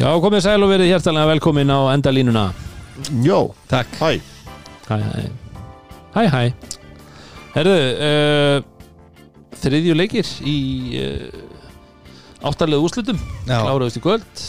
Já, komið sæl og verið hjertalega velkomin á endalínuna. Jó, Takk. Hæ. Hæ, hæ. Hæ, hæ. Herðu, uh, þriðju leikir í uh, áttarlega úrslutum Já, Kláraðust í kvöld.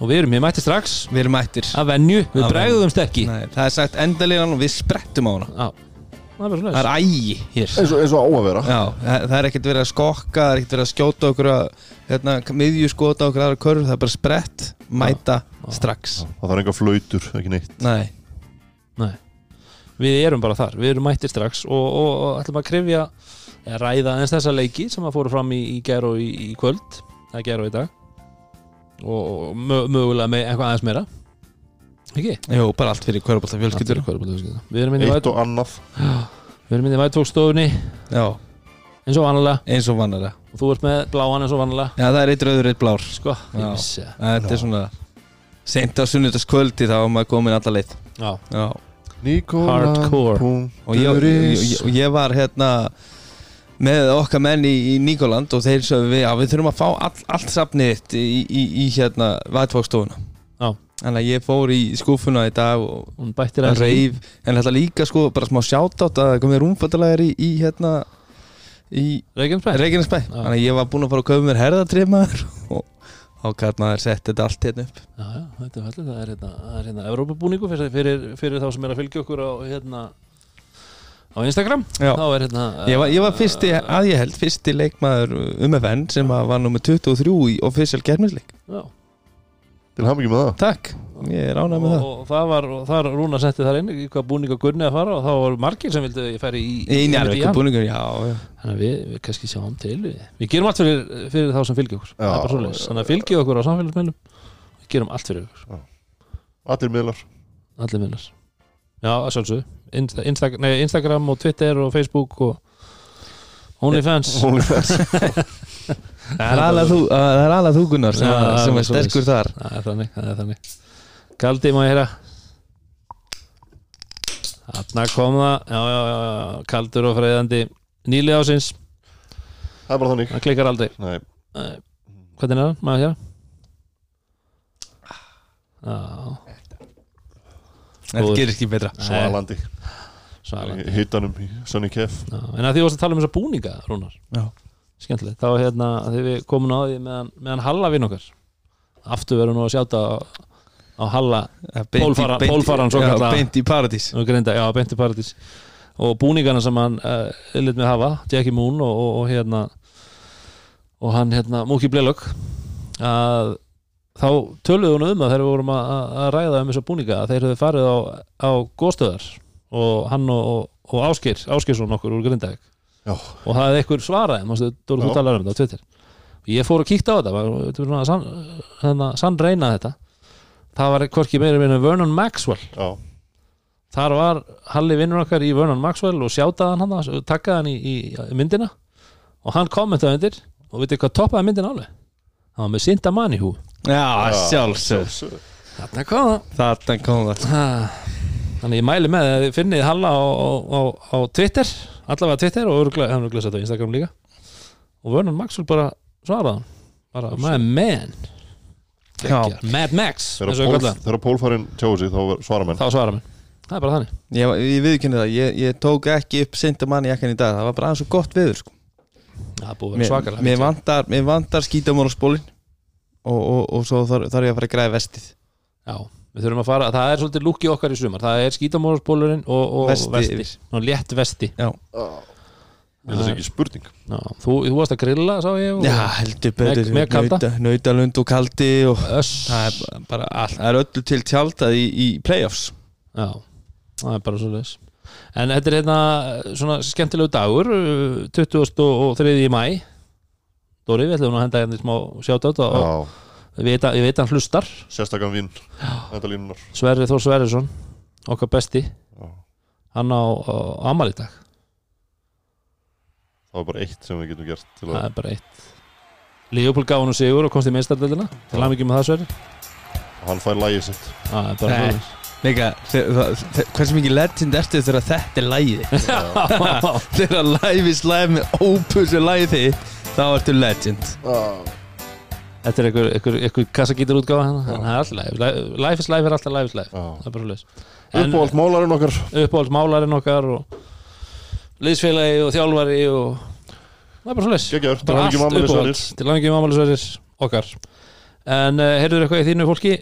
Og við erum hér mætti strax. Við erum mættir. Að venju, við bregðum sterki Nei, Það er sagt endalínan og við sprettum á hana. Já, það er er ægi hér. Eins og, eins og á að vera. Já, það það er ekkert verið að skokka Það er ekkert verið að skjóta okkur að hérna, miðju skota okkur aðra körur Það er bara sprett, mæta, strax. Það þarf enga flautur, ekki neitt. Nei, Nei. Við erum bara þar, við erum mættir strax Og, og, og ætlum að krifja eða Ræða eins þessa leiki sem að fóru fram í, í gær og í, í kvöld Það er gær og í dag. Og, og mö, mögulega með eitthvað aðeins meira Ekki? jú, bara allt fyrir kvörubólta fjölskyldur. Við erum inn í Eitt væt- og annað. Við erum inn í vætfókstofunni Já, eins og vanlega eins og vannalega og þú ert með bláan eins og vanlega Já, það er eitt rauður, eitt blár. Sko, ég Já. vissi það. Þetta er svona Seint á sunnudagskvöldi þá er maður komin alla leið. Já, Já. Nikola Hardcore. og ég, og, ég, og ég var hérna með okkar menn í, í Níkoland og þeir sögðu við að við þurfum að fá all, allt safnið þitt í, í, í hérna vatfókstofuna Já. Þannig að ég fór í skúfuna í dag og reif. En þetta líka sko bara smá sjátt átt að það komið rúmfattalæðir í, í hérna í Reykjanesbæ. Þannig að ég var búinn að fara að köpa mér herðatrimaður og gæt maður sett þetta allt hérna upp. Já, já, þetta er fallið, það er hérna, það er hérna Evrópabúningu fyrir, fyrir, fyrir þá sem er að fylgja okkur á hérna á Instagram. Já. þá er hérna Ég var, ég var fyrsti, að ég held, fyrsti leikmaður um FN sem var nummer 23 í official germisleik já, Til hafa ekki með það. Takk, ég er ánægð með og, það. og það var, og þar Rúna setti þar inn í hvað búning að Gunni að fara og þá var margir sem vildi að ég færi í, njárveiku hann. búningur, já, já. Þannig að við, við kannski sjáum til. Við, við gerum allt fyrir, fyrir þá sem fylgja okkur. Það er þannig að fylgja okkur á samfélagsmeilum við gerum allt fyrir okkur, Allir miðlar. Allir minnar já, að sjálfsögðu. Insta, Insta, nei, Instagram og Twitter og Facebook og OnlyFans. OnlyFans Það er alveg þú, það er þú Gunnar sem, að- það sem er er sterkur þar. Það er þannig, það er þannig Kaldi má ég heyra? Þarna kom það já, já, já, já, kaldur og freyðandi nýli ásins, Það er bara þannig. Það klikkar aldrei. Nei, Nei. Hvernig er það, má ég heyra? Já, Þetta gerir ekki betra. Svalandi. Svalandi. Hittanum í Sunny Kef Já, En að því varst að tala um þessa búninga, Rúnar. Já. Skemmtilegt, þá hérna þegar við komum á því meðan, meðan Halla vinn okkar. Aftur verðum nú að sjáta á, á Halla beint í- Pólfara- beint í- pólfaran já. Beint í paradís. Já, Benti Paradís. Og búningana sem hann uh, lit með hafa, Jackie Moon og, og, og hérna og hann hérna, Múki Blelög að þá töluðu hún um það þegar við vorum að, að ræða um þessa búninga að þeir höfðu farið á, á góðstöðar og hann og, og, Áskir Áskirsson okkur úr Grindavík Já. og það hefði einhver svaraði, mástu, þú, talar um þetta á Twitter. Og ég fór að kíkta á þetta var, þetta var svona sann, hérna, sann reyna þetta. Það var hvorki meira meina Vernon Maxwell. Já, þar var Halli vinnur okkar í Vernon Maxwell og sjátaði hann hann, takkaði hann í, í myndina. Og hann kommentaði undir og veitir hvað toppaði myndina alveg? Hann var með Sinta Mani hú Já, sjálfsög sjálfsög þarna kom það. Þarna kom það. Ah, þannig ég mæli með að þið finnið Halla á, á, á, á Twitter allavega Twitter og sett á Instagram líka. Og Vernon Maxwell bara svaraði hann bara, my man. Mad Max Þegar eins og ég pól, kalla hann. þegar pólfarinn tjóðu sig þá svara menn. Þá svara menn. Það er bara þannig. Ég, ég viðkynni það, ég, ég tók ekki upp Sintamann í ekkan í dag, það var bara aðeins svo gott viður sko. það búið að vera mér, svakalega mér fínt. vantar, mér vantar skítamóraspólin og, og, og svo þarf, þarf ég að fara að græða vestið. Já, við þurfum að fara, það er svolítið lúki okkar í sumar. Það er skítamóraspólurinn og, og Vesti vesti. Ná, létt vesti. Já, Það er ekki spurning. Já, þú, þú varst að grilla, sá ég og Já heldur betur. nauta, Nautalund og kaldi og það er bara allt, það er öllu til tjaldað í, í playoffs. Já, það er bara svo leis En þetta er hérna svona skemmtilegu dagur uh, 23. mæ Dóri, við ætlum að henda hérna í smá sjátt og ég veit, að, ég veit að hann hlustar sérstakann vinn Sverri Þór Sverrisson, okkar besti. Já. hann á, á amal í dag. Það var bara eitt sem við getum gert til það að er bara eitt. Leopold gaf hann sigur og komst í meistardöldina til hann ekki með það Sverri og hann fær lægið sitt. Það er bara svoleiðis. Líka, hversu mikið legend ertu þegar þetta er lægið þegar live is live með ópusu lægið þitt þá ertu legend Þetta er einhver, einhver, einhver kassagítur útgáfa hann Það er alltaf Life- Life is life er alltaf life is life Já. Það er bara leys Uppáhald málarinn okkar. Uppáhaldsmálarinn okkar og liðsfélagi og þjálfari og það er bara leys Gekkjaður, til allt mamma uppáhalds. Til langi mámælisverðis okkar. En uh, heyrður eitthvað í þínu fólki?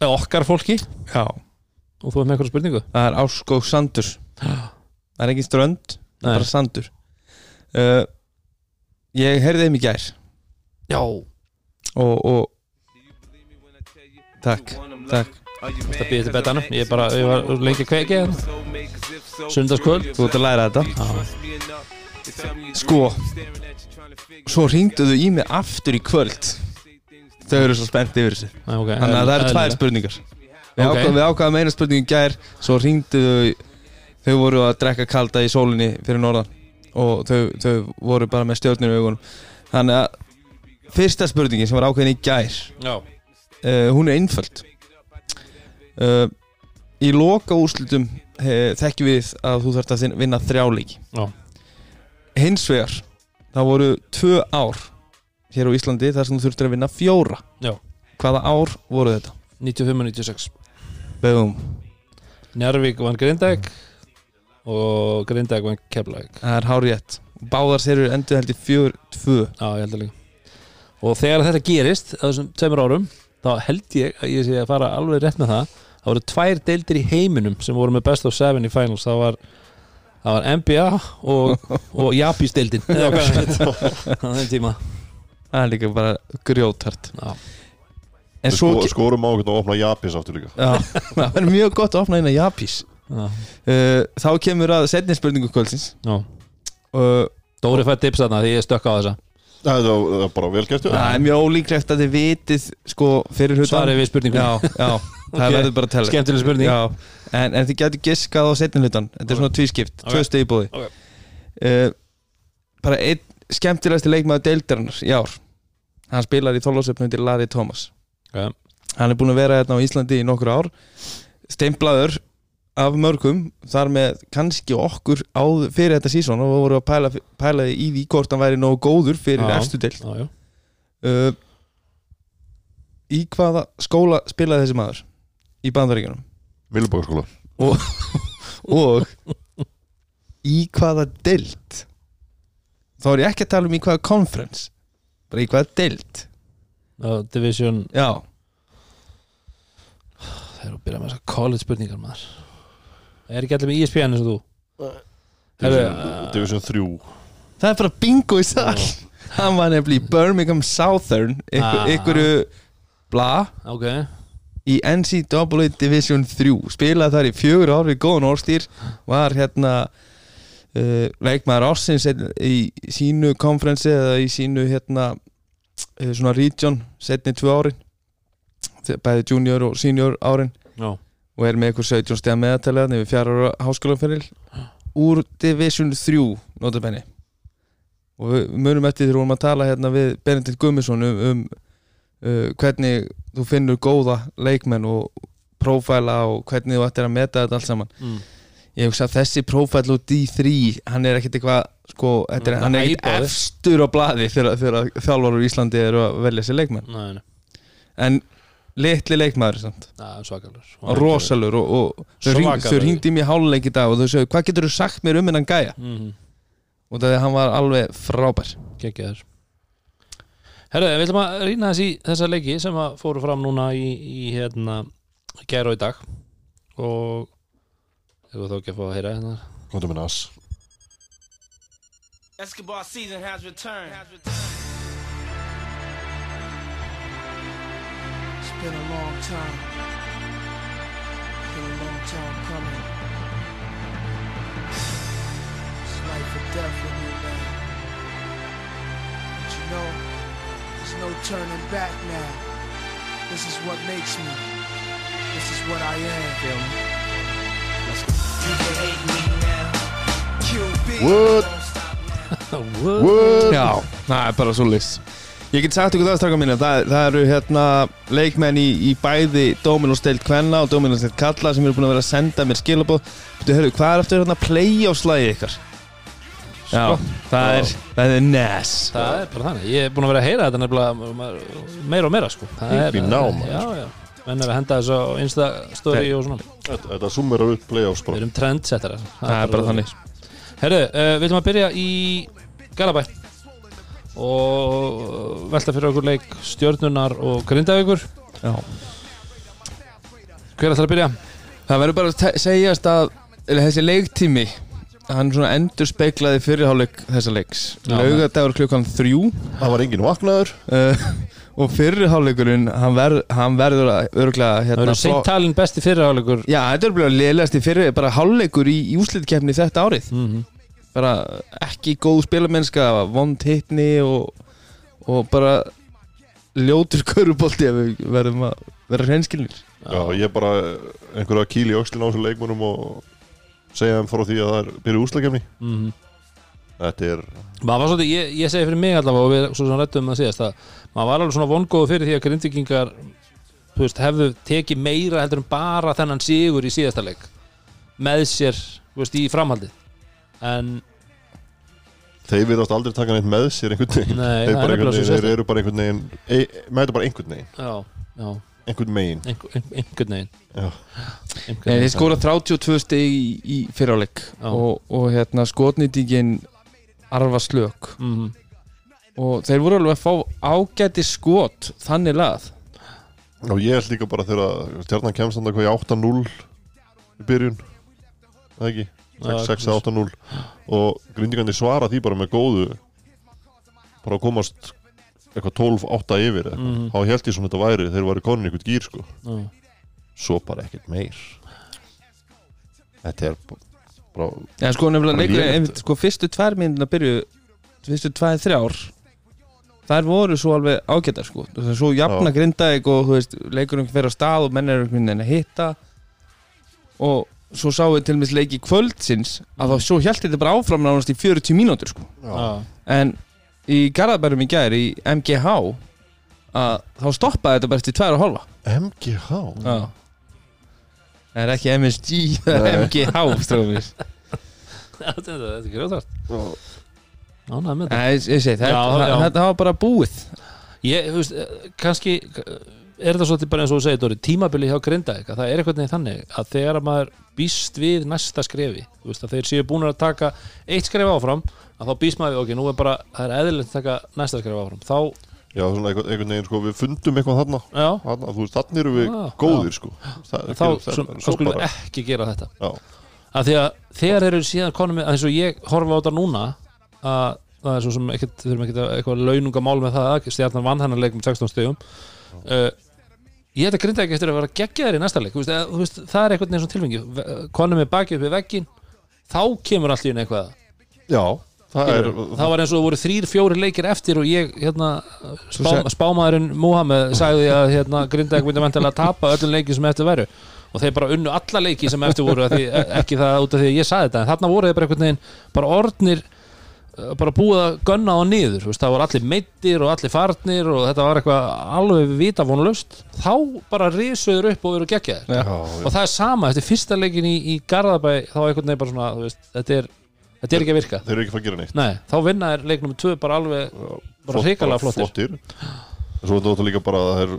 Eh, okkar fólki? Já, og þú ert með eitthvað spurningu? Það er Áskók Sandur. Það er ekki strönd, það Nei. er bara sandur. Uh, Ég heyrði þeim í gær. Já, og, og Takk, takk. það býði til betanum. ég, er bara, ég var lengi að kveiki hérna. Sunnudagskvöld Þú ert að læra þetta. Sko Svo ringduðu í mig aftur í kvöld. Þau eru svo spennt yfir þessu. Nei, okay, Þannig að það eru tvær spurningar. Við, Ok. ákvað, við ákvaðum eina spurningu gær Svo ringduðu Þau voru að drekka kalda í sólinni fyrir norðan Og þau, þau voru bara með stjórnir í augunum. Þannig að Fyrsta spurningin sem var ákveðin í gær já, uh, Hún er einföld. Uh, Í loka úrslutum uh, Þekkjum við að þú þarft að vinna þrjáleiki já, Hins vegar Það voru tvö ár Hér á Íslandi þar sem þú þurftir að vinna fjóra. Já. Hvaða ár voru þetta? 95 og 96 Boom Njarvík vann Grindæk og Grindæk vann Keflæk Það er hár rétt Báðar serur endur held í fjör tvö já, ég held að líka og þegar þetta gerist á þessum tveimur árum þá held ég að ég sé að fara alveg rétt með það. Það voru tvær deildir í heiminum sem voru með best of seven í finals. Það var, það var NBA og, og Japis deildin á þeim tíma. Það er líka bara grjótart já, En svo sko, skorum á að opna Japis aftur líka. Já, það er mjög gott að opna Japís. Já, uh, Þá kemur að setni spurningu kvöldsins. Já. uh, Dóri fætt tips þarna því ég stökk á þessa Það er, bara vel gert hjá þér. Það er mjög ólíklegt að þið vitið sko fyrir hlutan svarið við spurningunni. Já, já, það Ok. verður bara að tella. Skemmtileg spurning. Já, en, en þið getur giskað á setni hlutan Þetta er svona tvískipt, Ok. tvö stegi búði Ok. uh, Bara einn skemmtilegasti leikmaður deildarinnar í ár. Hann spilar í þólasöfnum til Larry Thomas. Hann er búin að vera hérna á Íslandi í nokkur ár. Steimblaður af mörgum Þar með kannski okkur áð, fyrir þetta sísón og voru að pæla, pæla í því hvort hann væri nógu góður fyrir já, já. uh, Í hvaða skóla spilaði þessi maður? Í bandaríkjunum? Milbókskóla og í hvaða deild? Þá er ég ekki að tala um í hvaða conference bara í hvaða deild. Já, Division. Já, Það er að byrja með þessar college spurningar maður Er ekki allir með ESPN eins og þú? Division, Division 3 það er bara bingo í sall hann var nefnilega í Birmingham Southern ykkur, Ah. ykkuru bla Ok, í NCAA Division 3 spilaði þar í fjögur ár við góðan orðstýr var hérna uh, leikmaður ársins í sínu konferensi eða í sínu hérna uh, svona region setni tvö árin bæði junior og senior árin. Já, og er með ykkur 17 stega meðatalega nefnir fjara ára háskólaferil. Úr Division 3 notabenni og við munum eftir þegar við vorum að tala hérna við Benedikt Gummisson um, um uh, hvernig þú finnur góða leikmenn og prófæla og hvernig þú ættir að meta þetta allt saman. Mm. ég hugsa að þessi prófæl og D3 hann er ekkert eitthvað sko, er, hann er ekkert efstur á þegar, þegar þjálfar úr Íslandi eru að velja sér leikmenn. Nei, nei, en litli leikmaður samt. Það svakalur og rosalur og, og þau, ringdi mér háluleik í dag og þau sögðu hvað getur þú sagt mér um hennan gæja? Mm. og það er hann var alveg frábær. Gekkjaður Herðu, við ætlum að rýna þess í þessa leiki sem að fóru fram núna í, í hérna gæra og í dag. Og ef þú þá ekki að fá að heyra hérna. Kontum með nas. Escobar season has returned. It's been a long time. Been a long time coming. It's life or death with me, man. But you know, there's no turning back now. This is what makes me. This is what I am. Feel me? You can hate me now. QB. What? Don't stop now. What? Já, það er bara svo list Ég get sagt ykkur það straka mínu það, það eru hérna leikmenn í, í bæði Dominos deild Kvenna og Dominos deild Kalla sem eru búin að vera að senda mér skilabóð Þú hörru, hvað er eftir hérna play á slægi ykkar? Já, það er, það er nes það er bara þannig, ég er búin að vera að heyra þetta nefnilega meira og meira sko. Það er, í ná, maður. já, já, menn er að henda þessu á Insta story og svona, Þetta, þetta summerar upp playoffs við bara erum trendsettara. Það er bara þannig. Herru, uh, við ætlum að byrja í Galabæ og velta fyrir okkur leik stjörnunar og grindavíkur Já. hver ætlar að byrja? Það verður bara að segjast að eða, þessi leiktími hann svona endur speiklaði fyrirháleik þessa leiks. Laugadagur klukkan þrjú Það var engin vaknaður uh, og fyrirháleikurinn hann, verð, hann verður að örglega það hérna, verður seint talin besti fyrirháleikur Já, þetta er bara lélegast í fyrir bara hálfleikur í, í úslitkefni þetta árið mm -hmm. Bara ekki góð spilamennska vond hittni og, og bara ljótur körubolti ef við verðum að vera hreinskilnir. Já, ég bara einhverja kýl í öxlin á þessu leikmunum og segja þeim frá því að það er byrju úslakefni mm Þetta er, maður var svolítið, ég, ég segi fyrir mig allavega og við svo sem rættum um það síðast að maður var alveg svona vongóðu fyrir því að grindvikingar þú veist, hefðu tekið meira heldur en bara þennan sigur í síðasta leik með sér, þú veist, í framhaldið. En þeir virðast aldrei taka neitt með sér einhvern veginn. Nei, Þeir, bara er einhvern veginn, þeir eru bara einhvern veginn e, mæta bara einhvern veginn. Já, já, einhvern megin. Einhver- ein- einhvern veginn. Já. einhvern Nei, þeir skora 32 stig í, í fyrráleik Já. og, og hérna skotnýtingin arfa slök. Mhm. og þeir voru alveg að fá ágæti skot þannig lað og ég held líka bara þegar stjarnan kemst þannig hvað í 8-0 í byrjun? Það ekki, 6-8-0 og grindingandi svara því bara með góðu bara að komast eitthvað 12-8 yfir eitthvað. Mhm. þá held ég svona þetta væri þeir varu konin einhvern gýr sko Já. svo bara ekkert meir þetta er bara Já, sko, nefnilega einmitt, sko, fyrstu tvær mínuna byrju fyrstu tvær, þrjár þær voru svo alveg ágætar sko. Það er svo jafna Já. grindaðik og þú veist, leikurinn fyrir á stað og menn er einhvern veginn að hitta og svo sáum við til og með leiki kvöldsins að þá svo hjælti þetta bara áfram nánast í 40 mínútur sko. En í Garðabærum í gær í MGH að þá stoppaði þetta bara eftir tvær og hálfa. MGH Já. Það er ekki MSG, það er. MGH strófis þetta er- er þetta, Já, það, var bara búið. Ég, þú veist, eh, kannski er þetta svolítið bara eins og þú segir Dóri, tímabili hjá Grindavík að það er eitthvað neginn þannig að þegar að maður býst við næsta skrefi veist, að þeir séu búin að taka eitt skref áfram að þá býst maður ok, nú er bara það er eðlilegt að taka næsta skref áfram. Þá, Já, svona einhvern, veginn sko, við fundum eitthvað þarna, já, þarna þú veist, þannig eru við Já, góðir sko. Það, þá, þá bara- við ekki gera þetta. Já, að því að þegar eru síðan konum eins og ég horfa á þetta núna að það er svo sem ekkert, þurfum ekkert að eitthvað launungamál með það, að stjarnan vann hennar leik með 16 stegum uh, ég held að grinda ekki eftir að vera geggjaðir í næsta leik. Þú veist, þú veist, það er eitthvað neins og tilfengi konum með bakið upp við veggin þá kemur allt í einu eitthvað. Já það er það var eins og það voru þrýr, fjóri leikir eftir og ég, hérna, spá, spámaðurinn Mohamed sagði að hérna, Grindavík myndi vantilega að tapa öllum leiki sem eftir væru. Og þeir bara unnu alla leiki sem eftir voru því, ekki það út af því að ég sagði þetta en þarna voru þeir bara einhvern veginn bara orðnir uh, bara búið að gunna á niður þú veist, það voru allir meittir og allir farnir og þetta var eitthvað alveg vita vonlust þá bara risuður upp og veru. Já, og það er sama eftir fyrsta leikin í, í Garðabæ þá einhvern veginn bara svona þú veist, þetta, er, þetta er ekki að virka. Þeir eru ekki að að gera neitt. Nei, þá vinna er leik nummer 2 bara alveg bara hrikalega flottir. flottir. Svo er þetta líka bara að er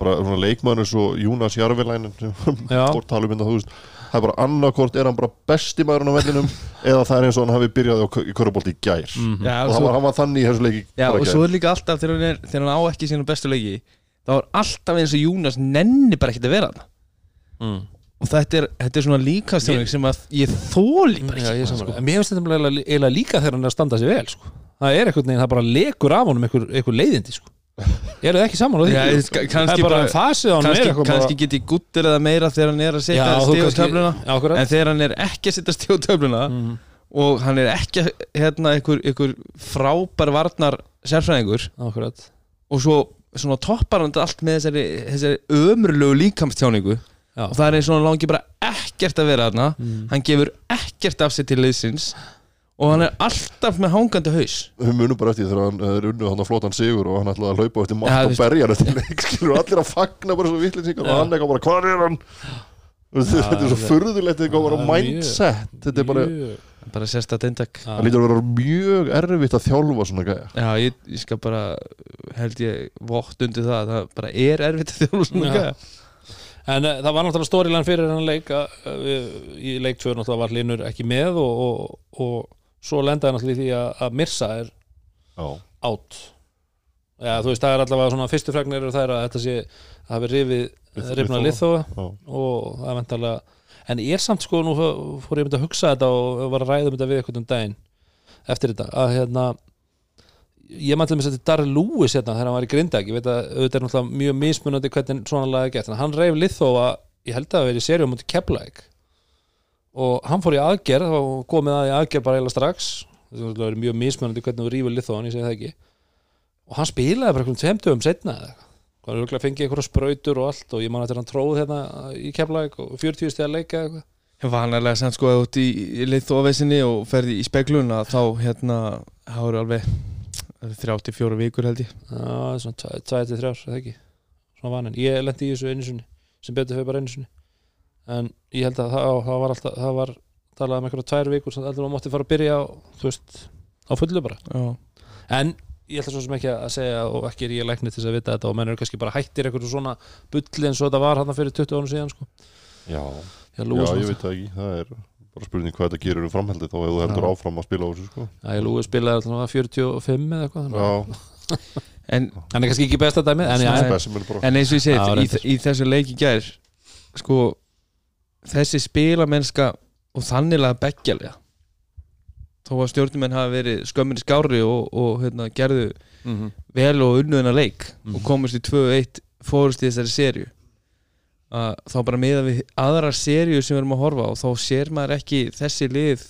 bara svona leikmæður svo Júnas Jarvilænin sem fór tala um þetta þú veist það er bara annarkort er hann bara besti maðurinn á vellinum eða það er eins og hann hafi byrjað á, í körubólti í gær Mhm. Já, og svo, var, hann var þannig í þessu leiki já, og í svo gær. er líka alltaf þegar hann, er, þegar hann á ekki sína bestu leiki þá er alltaf eins og Júnas nenni bara ekkert að vera hann mm. og þetta er, þetta er svona líkastjóning sem að ég þóli bara Já, ekki ég sammála. En mér finnst þetta eiginlega- líka þegar hann er að standa sig vel sko. Það er einhvern veginn, það bara lekur af honum einhver, einhver leiðindi sko. Ég er ekki saman á því Það kannski er bara kannski, eitthvað kannski get ég guttir eða meira þegar hann er að setja þú stíð á kannski- töfluna Já, akkurat. en þegar hann er ekki að setja stíð á töfluna Mhm. og hann er ekki hérna, einhver, einhver frábær varnar sérfræðingur Akkurat og svo svona toppar hann allt með þessari, þessari ömurlegu líkamstjáningu Já. og það er eins og hann langi bara ekkert að vera þarna Mm. hann gefur ekkert af sér til liðsins og hann er alltaf með hangandi haus. Við munum bara eftir þegar hann er unnu hann að flótan sigur og hann ætlaði að hlaupa eftir margt og veist- berja hann eftir leik skilur og allir að fagna bara svo vittlinsingar og Já. hann eitthvað bara hvað er hann? Veist, þetta er svo bara það er mjög- mindset. Þetta er bara bara sérstætt eintak. Það lítur að vera mjög erfitt að þjálfa svona gæja. Já, ég, ég skal bara held ég vott undir það það bara er erfitt að þjóla svona gæja. En uh, það var náttúrulega stórilega fyrir hann leik að, uh, við, í leik 2 náttúrulega var Linur ekki með og, og, og svo lendaði náttúrulega í því að, að Mirsa er átt Já, þú veist, það er allavega svona fyrstu fregnir eru þær að þetta sé að hafi rifið Lith- rifna Lithóa. liþóa já, og það er vendarlega en ég er samt sko, nú fór ég myndi að hugsa þetta og var að ræða um þetta við eitthvað um daginn eftir þetta, að hérna ég maður til að þetta Darrell Lewis hérna þegar hann var í Grindag, ég veit að auðvitað er náttúrulega mjög mismunandi hvernig svona lag er gert. En hann reyf liþóa, ég held að það verið í seríum mútið Keflæk og hann fór í aðgerð og komið að í aðgerð bara eiginlega strax. Það er mjög mismunandi hvernig þú rífur liþóan, ég segi það ekki. Og hann spilaði bara einhvern tveimtugum setna eða hann er örugglega fengið einhverja sprautur og allt og ég man að hann tróð hérna í Keflæk og 40 stegar leika eða eitthvað. Ég var annarlega sem sko út í, leithóvesinni og ferði í spegluna þá hérna, það voru alveg 34 vikur held ég. Já, svona 2-3 ár, eða ekki. Svona vaninn, ég lendi í þessu einu sinni sem betur fyrir bara einu sinni en ég held að það, það var alltaf það var talað um einhverja tvær vikur sem heldur að mátti fara að byrja á, þú veist, á fullu bara. Já, en ég ætla svo sem ekki að segja og ekki er ég læknir til þess að vita þetta og menn eru kannski bara hættir einhverju svona bulli eins og þetta var hann fyrir 20 árum síðan sko. já, Já, já, ég veit það ekki. Það er bara spurning hvað þetta gerir um framhaldið þá ef þú heldur Já. áfram að spila á þessu sko. Já, ég lúi spilaði alltaf 45 eða eitthvað að- en, hann er kannski ekki besta dæmið en bara en eins og ég segi, í, í þessu leiki gær sko þessi spilamennska og þanniglega beggjalega þó að stjórnumenn hafa verið skömminni skári og, og hérna, gerðu Mhm. vel og unnuðina leik Mhm. og komast í 2-1 fórust í þessari serju að þá bara miða við aðra serju sem við erum að horfa á þá sér maður ekki þessi lið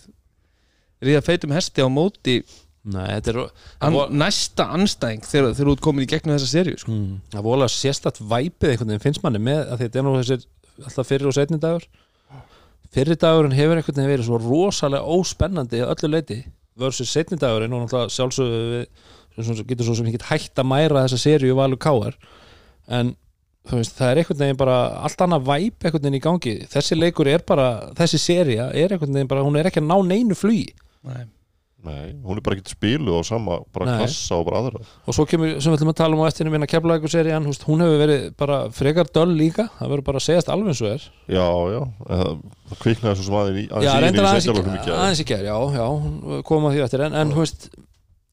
ríða feitum hesti á móti Nei, er an, Vo- næsta anstæðing þegar eru út komin í gegnum þessa serju sko. mm. það vola sérstætt væpið einhvern veginn finnst manni með að þetta er nú þessir alltaf fyrir og setni dagur fyrir dagurinn hefur einhvern veginn verið svo rosalega óspennandi að öllu leiti versus setni dagurinn og náttúrulega svo- getur svo sem ekki hægt að mæra þessa serju valur káar en veist, það er einhvern veginn bara allt annað væp einhvern veginn í gangi. Þessi leikur er bara, þessi serja er einhvern veginn bara, hún er ekki að ná neinu flugi. Nei. Nei, hún er bara ekki spiluð á sama bara Nei. klassa og bara aðra og svo kemur, sem við ætlum að tala um á eftir minna keflaðið serían, hún hún hefur verið bara frekar döll líka, það verður bara að segjast alveg eins og er Já, já, það kviknaði svo sem aðeins í já, aðeins aðeins í, seinni hálfleiknum í gær. aðeins í ger, já, já hún kom að því eftir, en, en þú veist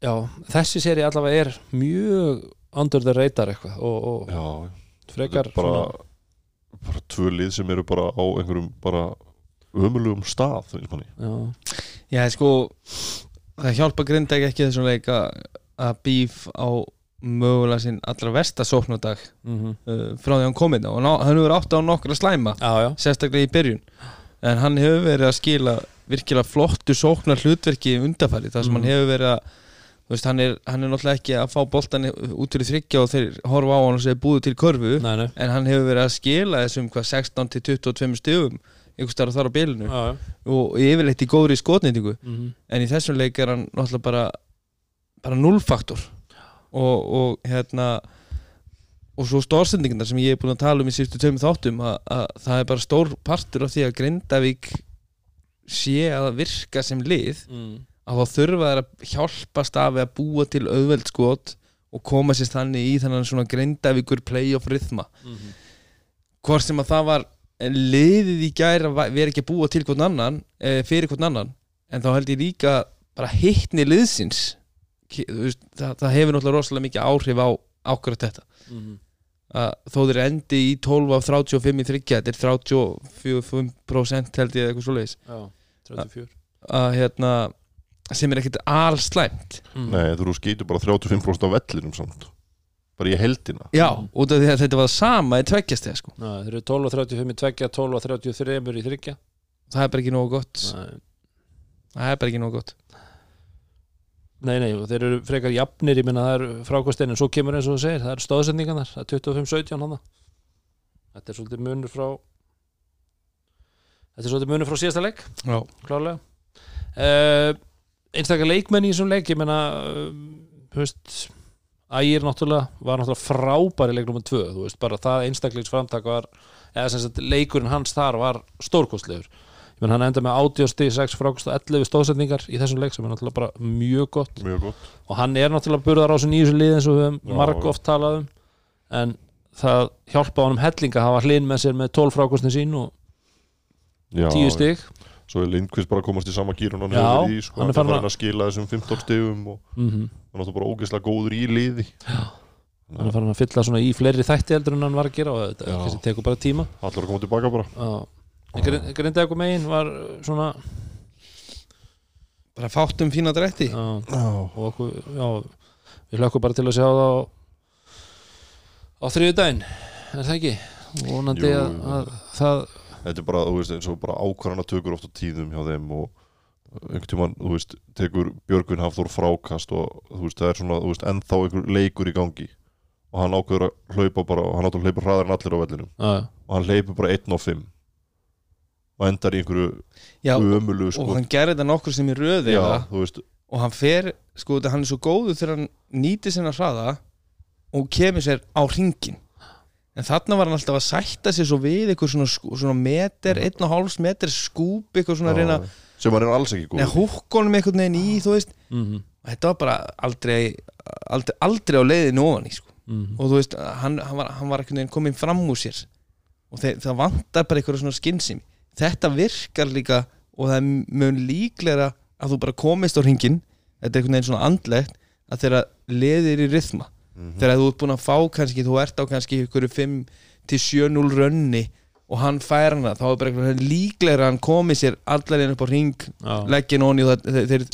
já, þessi séri allavega er mjög under the radar eitthvað og, og Já, frekar bara, bara tvö lið sem eru bara á einhverjum bara ömulugum stað finnst manni. svona, Já, sko það hjálpa grinda ekki þessum leik að bíf á mögulega sinn allra versta sóknardag já, mm uh, frá því hann komið og ná, hann hefur átt á nokkra slæma já, já. sérstaklega í byrjun. En hann hefur verið að skila virkilega flottu sóknar hlutverki undarfæri þar sem Mm. hann hefur verið að veist, hann, er, hann er náttúrulega ekki að fá boltan út fyrir þryggja og þeir horfa á hann og segja búið til körfu. Nei, nei, en hann hefur verið að skila þessum hvað 16 til 22 stigum einhvers staðar þar á já og yfirleitt í góðri skotnýtingu mm en í þessum leik er hann náttúrulega bara bara nullfaktor og, og hérna og svo stórsendingarna sem ég er búin að tala um í síðustu tveimur þáttum að, að það er bara stór partur af því að Grindavík sé að virka sem lið mm. að þá þurfa þær að hjálpast af að búa til auðveld skot og koma sér þannig í þannig svona Grindavíkur playoff rithma. Mm hvort sem að það var liðið í gæra verið ekki að búa til hvern annan e, fyrir hvern annan en þá held ég líka bara hittni liðsins. Veist, það, það hefur náttúrulega rosalega mikið áhrif á ákvært þetta. Mm að þó þeir endi í 12 af 35 í þryggja þetta er 34% held ég eitthvað svoleiðis. Já, 34 að hérna sem er ekkert allslæmt mm. Nei, þú skýtur bara 35% á vellinum samt bara í heldina já, út af því að þetta var sama í tveggjast þegar sko. Nei, þeir eru 12 og 35 í tveggja 12 og 33 í þryggja það er bara ekki nógu gott. Nei, það er bara ekki nógu gott. Nei, nei, og þeir eru frekar jafnir, ég minna það er frákvæmstein en svo kemur eins og þú segir, það eru stóðsendingarnar það er 25-17 hann Þetta er svolítið munur frá Þetta er svolítið munur frá síðasta leik já, klárlega. Uh, Einstakar leikmenn í þessum leik ég meina uh, þú veist, Ægir náttúrulega var náttúrulega frábæri leik nummer 2 þú veist, bara það einstakleiks framtak var eða sem sagt leikurinn hans þar var stórkostlegur. Ég menn hann enda með 80 stig 6 frákast og 11 stóðsetningar í þessum leik sem er náttúrulega bara mjög gott. Mjög gott. Og hann er náttúrulega burðar á þessu nýjus lið eins og við höfum Já, marg oft talað um. En það hjálpa honum helling að hafa hlinn með sér með 12 frákostin sín og Já, 10 stig svo er Lindqvist bara að komast í sama gýr og hann Já, hefur verið í sko, hann er farin að skila þessum 15 stigum og mm hann er bara ógeðslega góður í liði. Hann er farin að fylla svona í fleiri þætti heldur en hann var að gera og þetta Já. tekur bara tíma. Allar að koma tilbaka bara. Já. grindaði eitthvað megin var svona bara fátum fína drætti. Já, Já, og okkur, já, við hlökkum bara til að sjá það á, á þriðu daginn er það ekki? Vonandi Jú, að, að það þetta er bara, þú veist, eins og bara ákvarðana tökur oft á tíðum hjá þeim og einhvern tímann, þú veist, tekur Björgvin Hafþór frákast og þú veist, það er svona, þú veist, ennþá einhver leikur í gangi. Og hann ákveður að hlaupa bara, hann átti að hlaupa hraðar en allir á vellinum. Já, og hann hleypur bara 1 og 5 og endar í einhverju Já, ömulu, sko og hann gerði þetta nokkur sem í röði Já, þú veist, og hann fer, sko, þetta- hann er svo góður þegar hann nýtir sinna hraða og kemur sér á ringin en þarna var hann alltaf að sætta sér svo við eitthvað svona, svona meter, einn og hálfs meter skúp, eitthvað svona reyna sem hann er alls ekki góð neða húkkonum einhvern veginn í, þú veist. Mm og þetta var bara aldrei aldrei, aldrei á leiðinu ofan í, sko. -hmm. og þú veist, hann, hann, var, hann var einhvern veginn komin fram úr sér. Og þeir, það vantar bara eitthvað svona skinnsimi þetta virkar líka og það er mjög líklega að þú bara komist á ringin þetta er einhvern veginn svona andlegt að þeirra leðir í rithma Mhm. þegar þú ert búin að fá kannski, þú ert á kannski ykkur 5 til 7-0 rönni og hann fær hana, þá er bara eitthvað líklega að hann komi sér allar inn upp á ring leggin onni og það, þeir,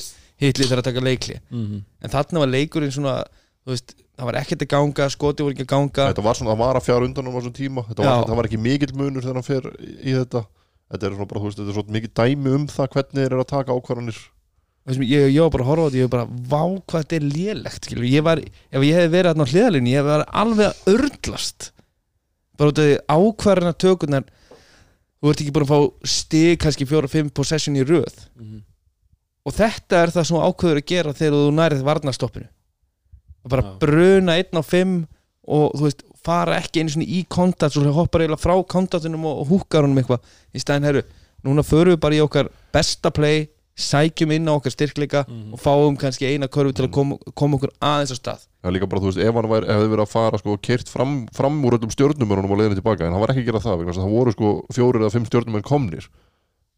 hitli þeirra að taka leikli mm en þarna var leikurinn svona veist, það var ekkert að ganga, skoti voru ekki að ganga. Þetta var svona, það var að fjara undan um á þessum tíma. Var, það var ekki mikill munur þegar hann fer í, þetta. Þetta er svona bara, þú veist, þetta er svona mikið dæmi um það hvernig þeir eru að taka ákvarðanir ég, ég var bara að horfa á þetta ég var bara, vá hvað þetta er lélegt ég var, ef ég hefði verið þarna á hliðalínu ég verið alveg að örlast. Bara út af því ákvarðina tökurnar þú ert ekki búin að fá stig kannski fjóra-fimm possession í röð. -hmm. og þetta er það sem þú ákveður að gera þegar þú nærið varnastoppinu og bara Já. bruna einn á fimm og þú veist, fara ekki einu svona í kontakt og hoppar eiginlega frá kontaktinum og, og húkar honum eitthvað. Í stæðin herru, núna förum við bara í okkar besta play, sækjum inn á okkar styrkleika Mhm. og fáum kannski eina körfu til að koma, koma okkur aðeins á stað Það er líka bara, þú veist, ef hann væri, hefði verið að fara sko, kert fram, fram úr öllum stjórnumörunum og leiðinu tilbaka, en hann var ekki að gera það vegna þess að það voru sko fjórir eða fimm stjórnumörn komnir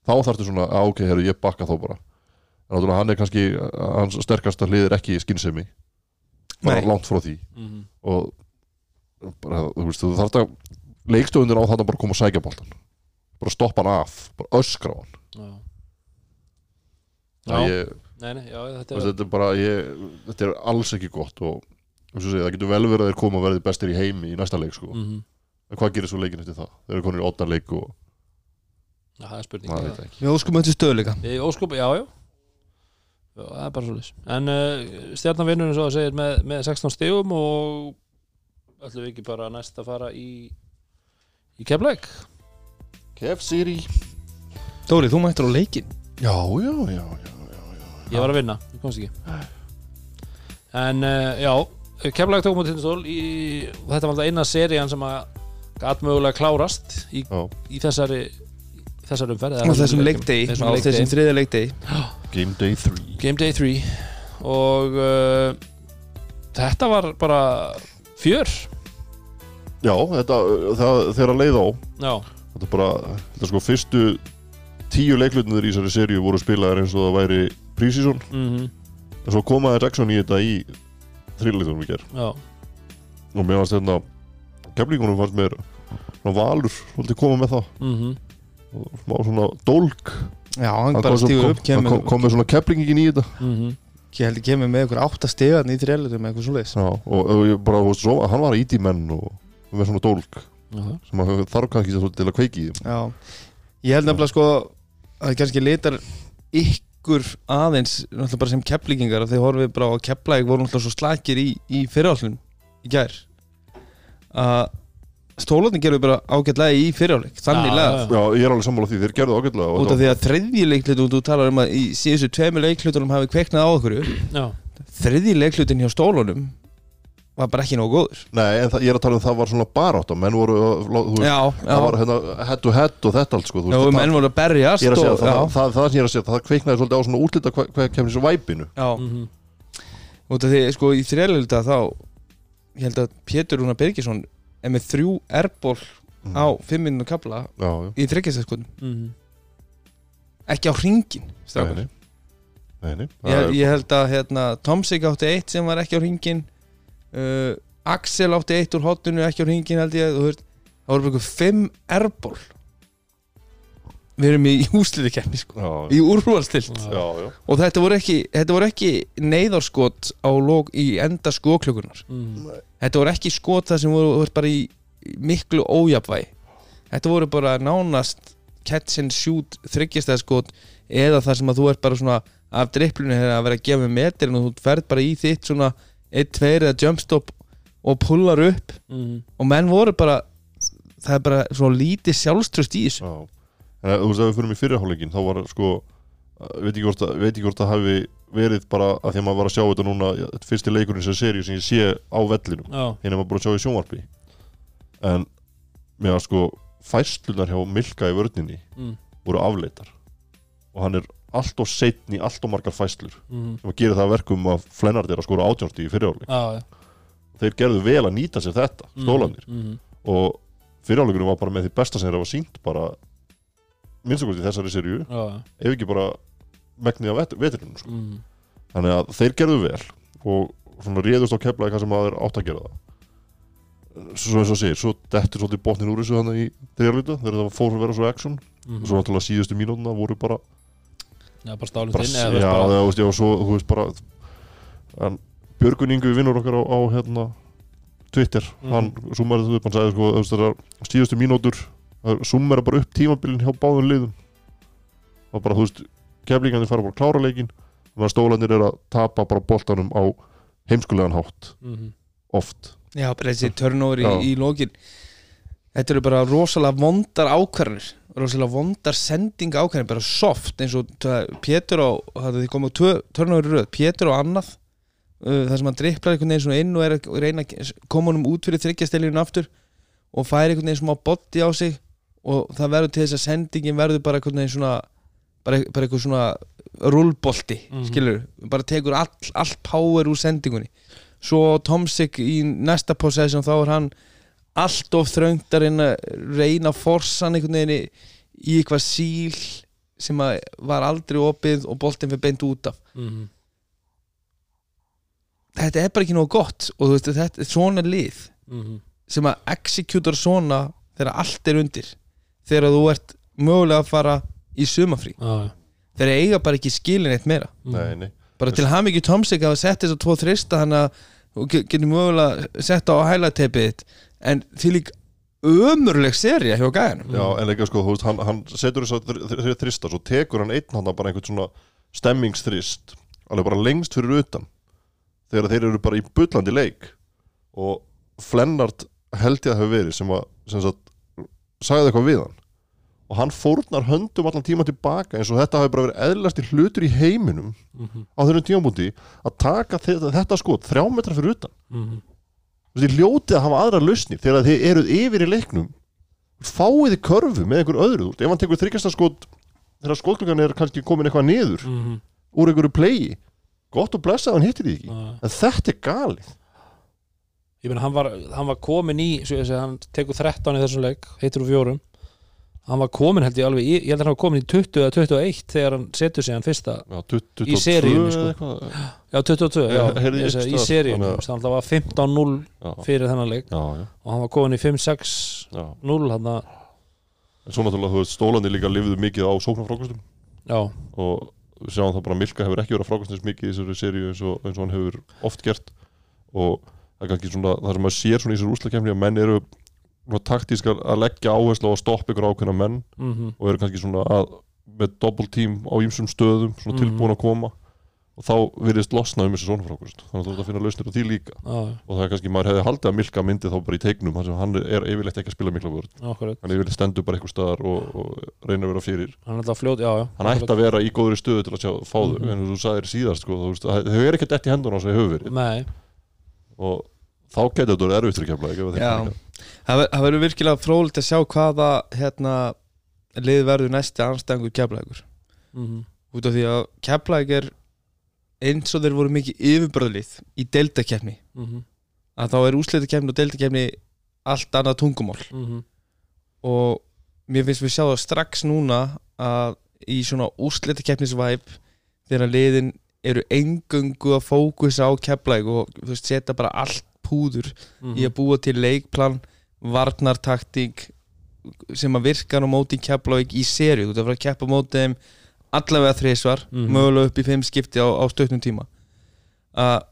þá þarftu svona, að ok, herru, ég bakka þá bara en náttúrulega hann er kannski hans sterkasta hlið er ekki skynsemi bara Nei. langt frá því Mhm. og bara, þú veist, þú þarft að leikstöðunir á þetta bara að koma að sækja boltan bara stoppa hann af, bara öskra hann já. Ég, Nei, nei, já, þetta er þetta er bara, ég, þetta er alls ekki gott og eins og segja, það getur vel verið að þeir koma að verði bestir í heimi í næsta leik sko. mm en hvað gerir svo leikin eftir það? Þeir eru konir í åtta leik og Já, það er spurning. Ekki. Við óskum þetta stöðleika Í óskup, já, já. Já, það er bara svo En uh, stjarnan vinnur eins og það segir með, með 16 stigum og ætlum við ekki bara næst að fara í í keflæk Kef Siri. Dóri, þú mættir á leikin já, já, já. Ég var að vinna, ég komst ekki. En uh, já Keflæk tókum á tindastól í, og þetta var alltaf eina serían sem að gat mögulega klárast í, í þessari þessari umferð á þessum leikdegi, Þessum á leikdegi. þessum þriða leikdegi. Game Day 3 Game Day 3 og uh, þetta var bara fjör. Já, þetta, það, þegar að leið á. Já, Þetta er bara, þetta er sko fyrstu tíu leiklutinir í þessari seríu voru spilaðar eins og það væri prísísson mm en svo komaði Jackson í þetta í þrjuleikunum í ger já, og mér fannst þetta keflingunum fannst mér svona valur svolítið koma með það. Mm og smá svona dólk. Já, hann bara kom, stígur kom, upp kemur, kom, kom með svona keflingin í þetta. Mhm, ég held að kemur með ykkur átta stegarn í með eitthvað svo leiðis Já, og, og ég bara, þú veist, svo, hann var íti menn og með svona dólk já, sem að þarf kannski til að kveiki í Já, ég held nefnilega sko að það kannski litar ykkur aðeins náttúrulega bara sem kepplíkingar að þið horfið bara á að kepplæk voru náttúrulega svo slakir í, í fyrirálflun í gær. Að stólarnir gerðu bara ágætlega í fyrirálfleik þannig Já, lega já, Já, ég er alveg sammála því, þeir gerðu ágætlega út af því að þriðji leiklutum þú talar um að í síðustu tveimu leiklutunum hafi kveiknað á okkur. Já, þriðji leiklutin hjá stólunum var bara ekki nógu góður. Nei, en það, ég er að tala um það var svona barátt og menn voru, uh, þú veist, Já, það var já, hérna head to head og þetta allt sko, þú já veist, menn voru að berjast ég er að segja, og, það, það, já, það, það, sem ég er að segja, það kveiknaði svolítið á svona útlita hvað, kemur þessu væpinu. Já, Mhm. út af því sko í þrjálfölda þá ég held að Pétur Rúnar Birgisson er með þrjú erból Mm. á fimm minnum kapla Já, já, í þryggjastæðskotum Mhm. ekki á hringin nei, strákar. nei Nei, nei, það ég, ég held að hérna, Tomsik átti eitt sem var ekki á hringin uh, Axel átti eitt úr hotinu ekki á hringin held ég það voru bara fimm erból við erum í úsliðikefni sko, Já, í úrvalstilt Já. já, já, og þetta voru ekki, þetta voru ekki neyðarskot á lók í enda skóklökunar Mhm. þetta voru ekki skot það sem voru, voru bara í miklu ójafvægi þetta voru bara nánast catch and shoot þryggjastæðskot eða það sem að þú ert bara svona af dripplunni að vera að gefa með metirinn og þú ferð bara í þitt svona 1-2 eða jumpstop og pullar upp. Mhm. og menn voru bara það er bara svona lítið sjálfströst í þessu. En eh, þú veist, ef við fyrir í fyrirháleikin þá var sko, uh, veit ekki hvort að, veit ekki hvort að hafi verið bara að því að maður var að sjá þetta núna þetta fyrsti leikurinn sem seri sem ég sé á vellinum. Hérna maður bara að sjá í sjónvarpi. En mér var sko fæslunar hjá Milka í vörninni Mhm. voru afleitar. Og hann er allt og setn í allt og margar fæslur Mhm. sem að gera það að verkum að Flennard er að skora átjónsti í fyrirháleik já, já þeir gerðu vel að nýta sér þetta, stólanir Mhm. og fyrirháleikurinn var bara með því besta sem þeir hafa sínt bara minnstakosti í þessari serju Já, já ef ekki bara megnið af vet- vetrinum sko. Mhm. þannig að þeir gerðu vel og svona réðust á keflaði hvað sem maður átt að gera það svo eins og segir, svo dettur svolítið botnin úr þessu þannig í þriðarluta þegar það fór að vera svo action Mhm. og svo náttúrulega síðustu mínútuna voru bara, Já, bara stálinn þinn eða já, þú veist, já, og svo þú veist bara en Björguningu vinnur okkar á, á hérna Twitter, Mhm. hann summaði þú upp, hann sagði sko, þú veist, það er síðustu mínútur summera bara upp tímabilin hjá báðum liðum og bara, þú veist keflingandi fara bara að klára leikin þannig að stólanir er að tapa bara boltanum á heimskulegan hátt Mhm. oft já, bara þessi turnover Já. í, í lókin þetta eru bara rosalega vondar ákvarðanir rosalega vondar sendinga ákvarðanir bara soft eins og Pétur á það þið komið turnover í röð Pétur á annað uh, þar sem hann dripplar einhvern veginn inn og er að reyna að koma honum út fyrir þryggjastelinu aftur og fær einhvern veginn smá botti á sig og það verður til þess að sendingin verður bara einhvern veginn svona bara, bara eitthvað svona rúlbolti Mhm. skilur, bara tekur all, allt power úr sendingunni svo Tomsik í næsta possession þá er hann allt of þröngt að reyna, reyna að forsa hann einhvern veginn í, í eitthvað síl sem að var aldrei opið og boltinn fyrir beint út af Mhm. þetta er bara ekki nógu gott og þú veist, þetta er svona lið Mhm. sem að executor svona þegar allt er undir þegar þú ert mögulega að fara í sumafrí Já, já þeir eiga bara ekki skilin eitt meira Mhm. nei, nei. bara til ham ekki Tomsik að hafa sett þess að tvo þrista hann að getur mögulega sett á hælatepið þitt en því lík ömurleg serja hjá gæðanum Já, en líka sko, þú veist, hann, hann setur þess að þrista svo tekur hann einn hann bara einhvern svona stemmingsþrist alveg bara lengst fyrir utan þegar þeir eru bara í bullandi leik og Flennart held ég að hafa verið sem að sem sagt, sagði eitthvað við hann og hann fórnar höndum allan tíma tilbaka eins og þetta hafi bara verið eðlasti hlutur í heiminum Mhm. á þeirrum tímabúti að taka þetta, þetta skot þrjá metra fyrir utan Mhm. Þú veist, þið ljótið að hafa aðra lausnir þegar þið eruð yfir í leiknum. Fáið þið körfu með einhver öðru ef hann tekur þryggjastarskot þegar skotklungan er kannski komin eitthvað niður Mhm. úr einhverju plegi gott og blessa að hann hittir því ekki. Já. en þetta er galið. Ég meina, hann var, hann var komin í segi, hann tekur 13 í þessum leik heitur úr fjórum hann var komin held ég alveg ég held að hann var komin í 20 eða 21 þegar hann setur sig hann fyrsta Já, 22 Í seríunni, sko. já 22, já, heyrði ég í þannig að það var 15-0 já, fyrir þennan leik. Og hann var komin í 5-6-0 já. hann að, en svo náttúrulega þú veist stólandi líka lifðu mikið á sóknarfrákastum og við sjáum það bara Milka hefur ekki verið að frákast eins mikið í þessari seríu eins eins og hann hefur oft gert. Og það er kannski svona það sem maður sér svona í þessari úslakefni að menn eru svona taktísk að að leggja áherslu að stoppa ykkur ákveðna menn mhm. og eru kannski svona að með double team á ýmsum stöðum svona Mhm. tilbúin að koma. Og þá virðist losna um þessi svona frákast þannig að þú ert að finna lausnir á því líka. Já, og það er kannski maður hefði haldið að Milka myndi þá bara í teiknum þar sem hann er yfirleitt ekki að spila mikla vörð. Akkurat. Hann yfirleitt stendur bara eitthvað staðar og, og reynir að vera fyrir. Hann er fljót, já, já. Hann ætti að vera í góðri stöðu til að sjá, fá þau Mhm. en þú sagðir síðast sko, að þau er ekkert eftir hendur á sig hefur verið. Nei, og þá getur þetta verið erfitt fyrir kemla það ver- það verður virkilega frólikt að sjá hvaða hérna, lið verður næsti anstæðingur keflækur mm út af því að keflæk er eins og þeir voru mikið yfirbröðlið í deildakefni -hmm. að þá er úsleitakefni og deildakefni allt annað tungumál. Mhm. og mér finnst við sjá það strax núna að í svona úsleitakefnisvæp þegar liðin eru engöngu að fókusa á keflæk og þú veist, setja bara allt púður Mhm. í að búa til leikplan varnartaktík sem að virkar á móti keflavík í sériu, þú ert að fara að keppa móti þeim allavega þrísvar, Mhm. mögulega upp í fimm skipti á, á stötnum tíma. Að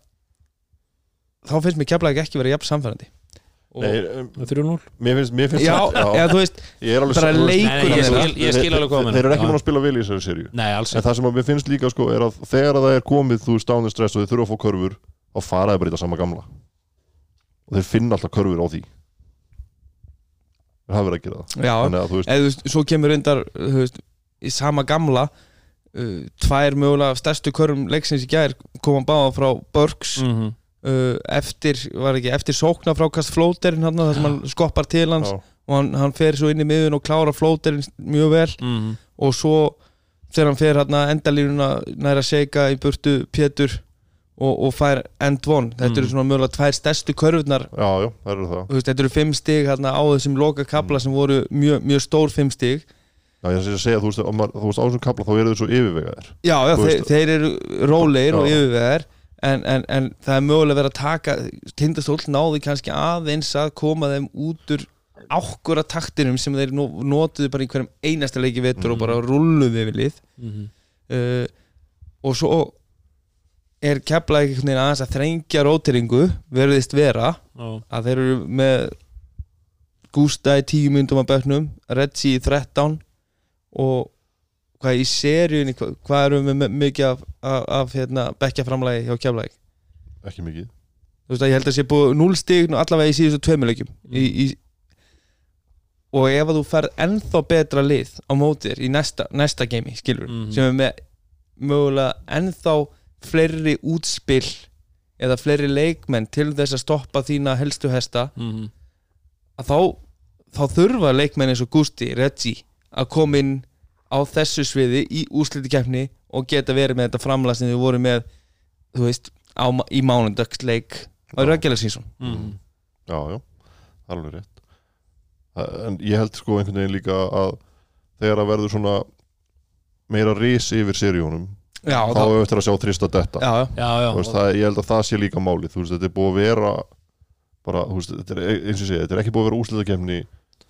þá finnst mér keflavík ekki verið jafn samfærandi og Nei, um, 3-0 mér finnst, mér finnst já, eða þú veist, ég er alveg nei, ég ég skil alveg hvað þú þeir eru ekki Já. múin að spila vel í þessari alls en það sem að mér finnst líka sko er að þegar að það er komið þú down the stress og þeir þurfa að fá körfur þá fara þeir bara í það sama gamla og þeir finna alltaf körfur á því. Þeir hafa verið að gera það. Já, þannig að þú veist eða þú veist, svo kemur reyndar þú veist, í sama gamla uh, tvær mögulega stærstu körum leiksins í gær koma báða frá Burks Mhm. uh, eftir, var ekki, eftir sókna frákast flóterinn hann, þar sem hann skoppar til hans já, og hann, hann fer svo inn í miðun og klára flóterinn mjög vel. Mhm. og svo þegar hann fer hann endalínuna næra seika í burtu Pétur og, og fær end one þetta eru Mhm. svona mögulega tvær stærstu körfurnar já, já, það eru það Þú veist, þetta eru fimm stig hérna, á þessum loka kabla sem voru mjög, mjög stór fimm stig já, ég er að segja, þú veist, maður- þú veist á þessum kapla þá eru þeir svo yfirvegaðir já, já, þeir, þeir eru rólegir og Já. yfirvegar en, en, en það er mögulega verið að taka tindastóll náði kannski aðeins að koma þeim út úr ákkura taktinum sem þeir no- notuðu bara í hverjum einasta leiki vetur og Mhm. bara rulluðu við lið Mhm. uh, og svo er kefla einhvern veginn aðeins að þrengja róteringu verðist vera Já. að þeir eru með Gústa í 10 myndum á böknum Redsi í 13 og hvað í seríunni hvað, hvað eru við með mikið af, af, af hérna, bekkjaframlægi hjá keflæk ekki mikið þú veist að ég held að sé búið 0 stig nú allavega í síðustu tveimuleikjum í, í, og ef að þú ferð ennþá betra lið á mótir í næsta, næsta geimi skilur Mhm. sem er með mögulega ennþá fleiri útspill eða fleiri leikmenn til þess að stoppa þína helstu hesta Mhm. að þá, þá þurfa leikmenn eins og Gusti, Reggi að koma inn á þessu sviði í úrslitikefni og geta verið með þetta framlag sem þau voru með þú veist, á, í mánundagsleik á Já. Rækjala sínsson Mhm. já, já, það er alveg rétt en ég held sko einhvern veginn líka að þegar að verður svona meira ris yfir seríunum Já, þá þá, hefur eftir að sjá trista detta. Já, veist, það, ég held að það sé líka máli þú veist, þetta er búið að vera bara, þú veist, þetta er, eins og ég segi, þetta er ekki búið að vera úslitakefni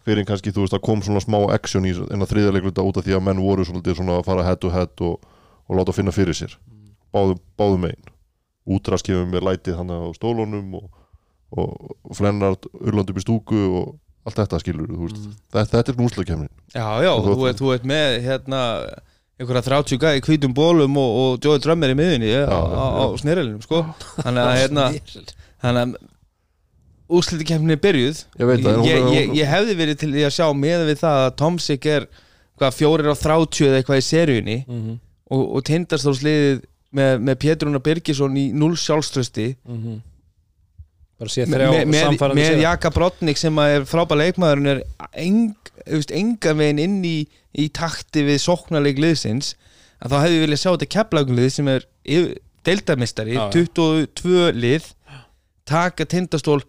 fyrir kannski, þú veist, að kom svona smá action í en að þriðja leikluta út af því að menn voru svolítið svona að fara head to head og, og láta finna fyrir sér. Báðum, báðum megin. Útraskifum með lætið hann á stólunum og, og, og flennart urland upp í stúku og allt þetta skilur Mhm. þetta, þetta er úslitakefni já, já Og þú, þú- ert, þú ert með hérna einhverja 30 gæði hvítum bólum og, og Joey Drummer í miðunni ja, á, á, á snerilinum sko þannig að hérna þannig að úrslitikefni er byrjuð ég það, en ég, ég, ég hefði verið til í að sjá með við það að Tomsik er hvað fjórir á 30 eða eitthvað í seríunni Mhm. og, og tindastólsliðið með, með Pétrúna Birgisson í 0 sjálfströsti. Bara sé með, með, með. Jaka Brotnik sem er frábæð leikmaðurinn er eng, þú veist, engan veginn inn í, í takti við sóknarleik liðsins að þá hefði ég viljað sjá þetta keflagunlið sem er já. 22 lið taka tindastól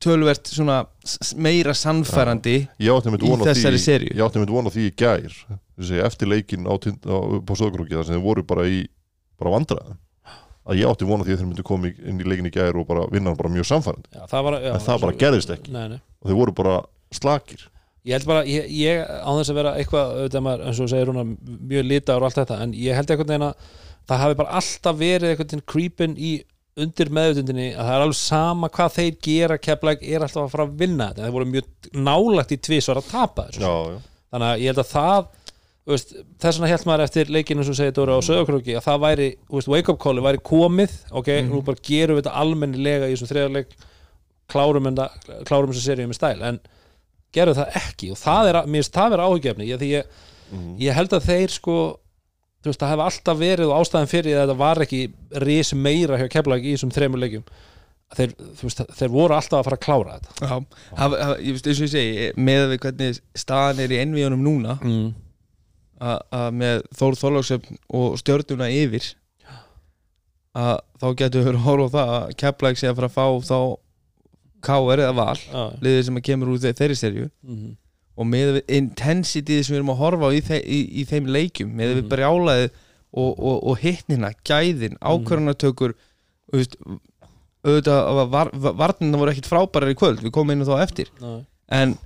tölvert svona meira sannfærandi ég átti með í þessari því seríu. ég átti með vona því í gær þessi, eftir leikin á, á, á Söðukrúki þar sem þeir voru bara í bara vandræðum. Að ég átti vona því að þeir myndu koma inn í leikin í gær og bara vinna hann bara mjög samfærandi Já, það var, já, en það bara gerðist ekki. Nei, nei. Og þeir voru bara slakir Ég held bara, ég, ég á þess að vera eitthvað, auðvitað maður, eins og segir hún mjög litaður og allt þetta, en ég held einhvern veginn að það hafi bara alltaf verið veginn creepin í undir meðutundinni að það er alveg sama hvað þeir gera keflæk er alltaf að fara að vinna þetta, þeir voru mjög nálægt í tvisvar að tapa já, já. þannig að ég held að það veist, þess vegna held maður eftir leikinu sem segir Dóra á Söðakrúki að það væri, veist, wake up calli væri komið ok, nú bara gerum við þetta almennilega í þessum þriðarleik klárum, klárum þessu seríu með stæl. En gerum það ekki og það er, mér finnst það vera áhugjefni ég, ég, Mhm. ég held að þeir sko þú veist, það hefði alltaf verið og ástæðan fyrir að þetta var ekki ris meira hjá keflag í þessum þremur leikjum þeir, þú veist, þeir voru alltaf að fara að klára þetta Já, haf, haf, ég veist eins og ég segi með við hvernig staðan er í ennvíðunum núna mm. að að með Þór Þorlóksöfn og stjörnuna yfir að þá getur við að horfa á það að Keflæk sé að fara að fá þá K.R. eða Val já, liðið sem að kemur úr þe- þeirri serju mm. og með við intensity sem við erum að horfa á í, þe í, í þeim leikjum með við Mhm. brjálaðið og, og, og hittnina, gæðin, ákvarðanatökur þú veist auðvitað að var, var, varnina voru ekkit frábærar í kvöld við komum inn á þá eftir. Já, en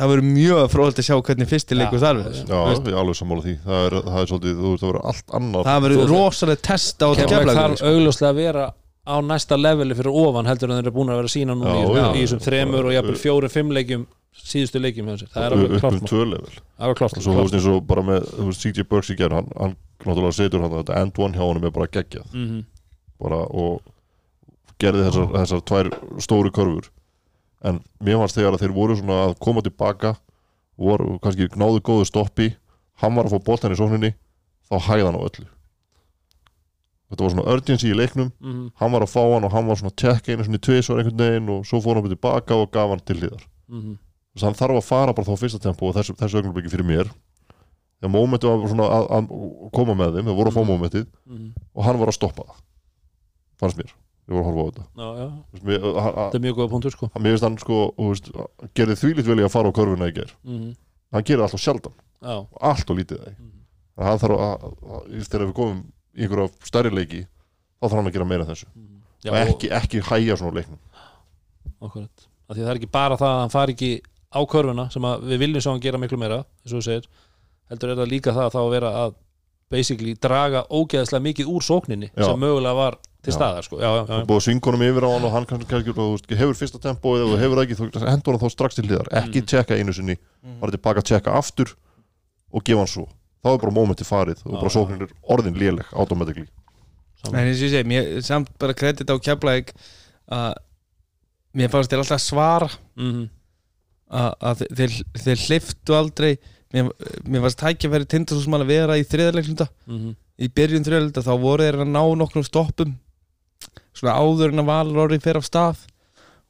það verður mjög fróðilegt að sjá hvernig fyrsti leikur Já, ég er alveg sammála því. Það er, það er svolítið, þú veist, það verður allt annar það Þú- rosalega test á þetta Keflavík. keflagur þarf augljóslega að vera á næsta leveli fyrir ofan heldur en þeir eru búin að vera sína núna Já, í, já, í þessum þremur og jafnvel fjórum, fimm leikjum síðustu leikjum hjá sér, það er alveg upp klárt um tvö level. Og svo þú veist eins og bara með CJ Burks í gerð hann, hann náttúrulega setur hann þetta end one hjá honum er bara geggjað. Mhm. bara og gerði þessar, þessar tvær stóru körfur. En mér fannst þegar að þeir voru svona að koma tilbaka voru kannski náðu góðu stoppi hann var að fá boltan í sókninni þá hæði hann á öllu þetta var svona urgency í leiknum. Mhm, hann var að fá hann og hann var svona að tekka einu svona tvisvar einhvern veginn og svo fór hann tilbaka og gaf hann til hliðar. Mhm. þess að hann þarf að fara bara þá fyrsta tempo og þessu, þessu augnablikki fyrir mér. Þegar mómentu var svona að, að koma með þeim, þeir voru að fá mómentið Mhm. og hann var að stoppa það fannst mér, ég var að horfa á þetta. Já, já, mér, hann, þetta er mjög góða punktur sko. Mér finnst hann sko, veist, gerði þvílít vel í að fara á körfuna í ger Mhm. hann gerir alltaf sjaldan, Já, allt og lítið í einhverja stærri leiki þá þarf hann að gera meira þessu. Já og ekki, ekki hæja svona leiknum. Akkurat. Af því að það er ekki bara það að hann fari ekki á körfuna sem að við viljum sjá hann gera miklu meira eins og þú segir, heldur er það líka það að þá að vera að basically draga ógeðslega mikið úr sókninni Já. sem mögulega var til Já. staðar sko. já, já, já, og búið honum yfir á hann og hann kannski, kannski þú veist, hefur fyrsta tempo eða þú hefur ekki, þú hendur hann þá strax til hliðar. Ekki tjekka einu sinni, bara tilbaka tjekka aftur og gefa hann svo þá er bara mómenti farið og bara sóknir er orðin léleg automatically saman. en eins og ég segi, mér, samt bara kredit á keflaug að mér fannst þeir alltaf svara Mhm. að, að þeir, þeir hliftu aldrei mér, mér fannst tækjafæri tindastóðsmann að vera í þriðarleiklunda Mhm. í byrjun þriðarleikluta þá voru þeir að ná nokkrum stoppum svona áður en að Valur orðið fer af stað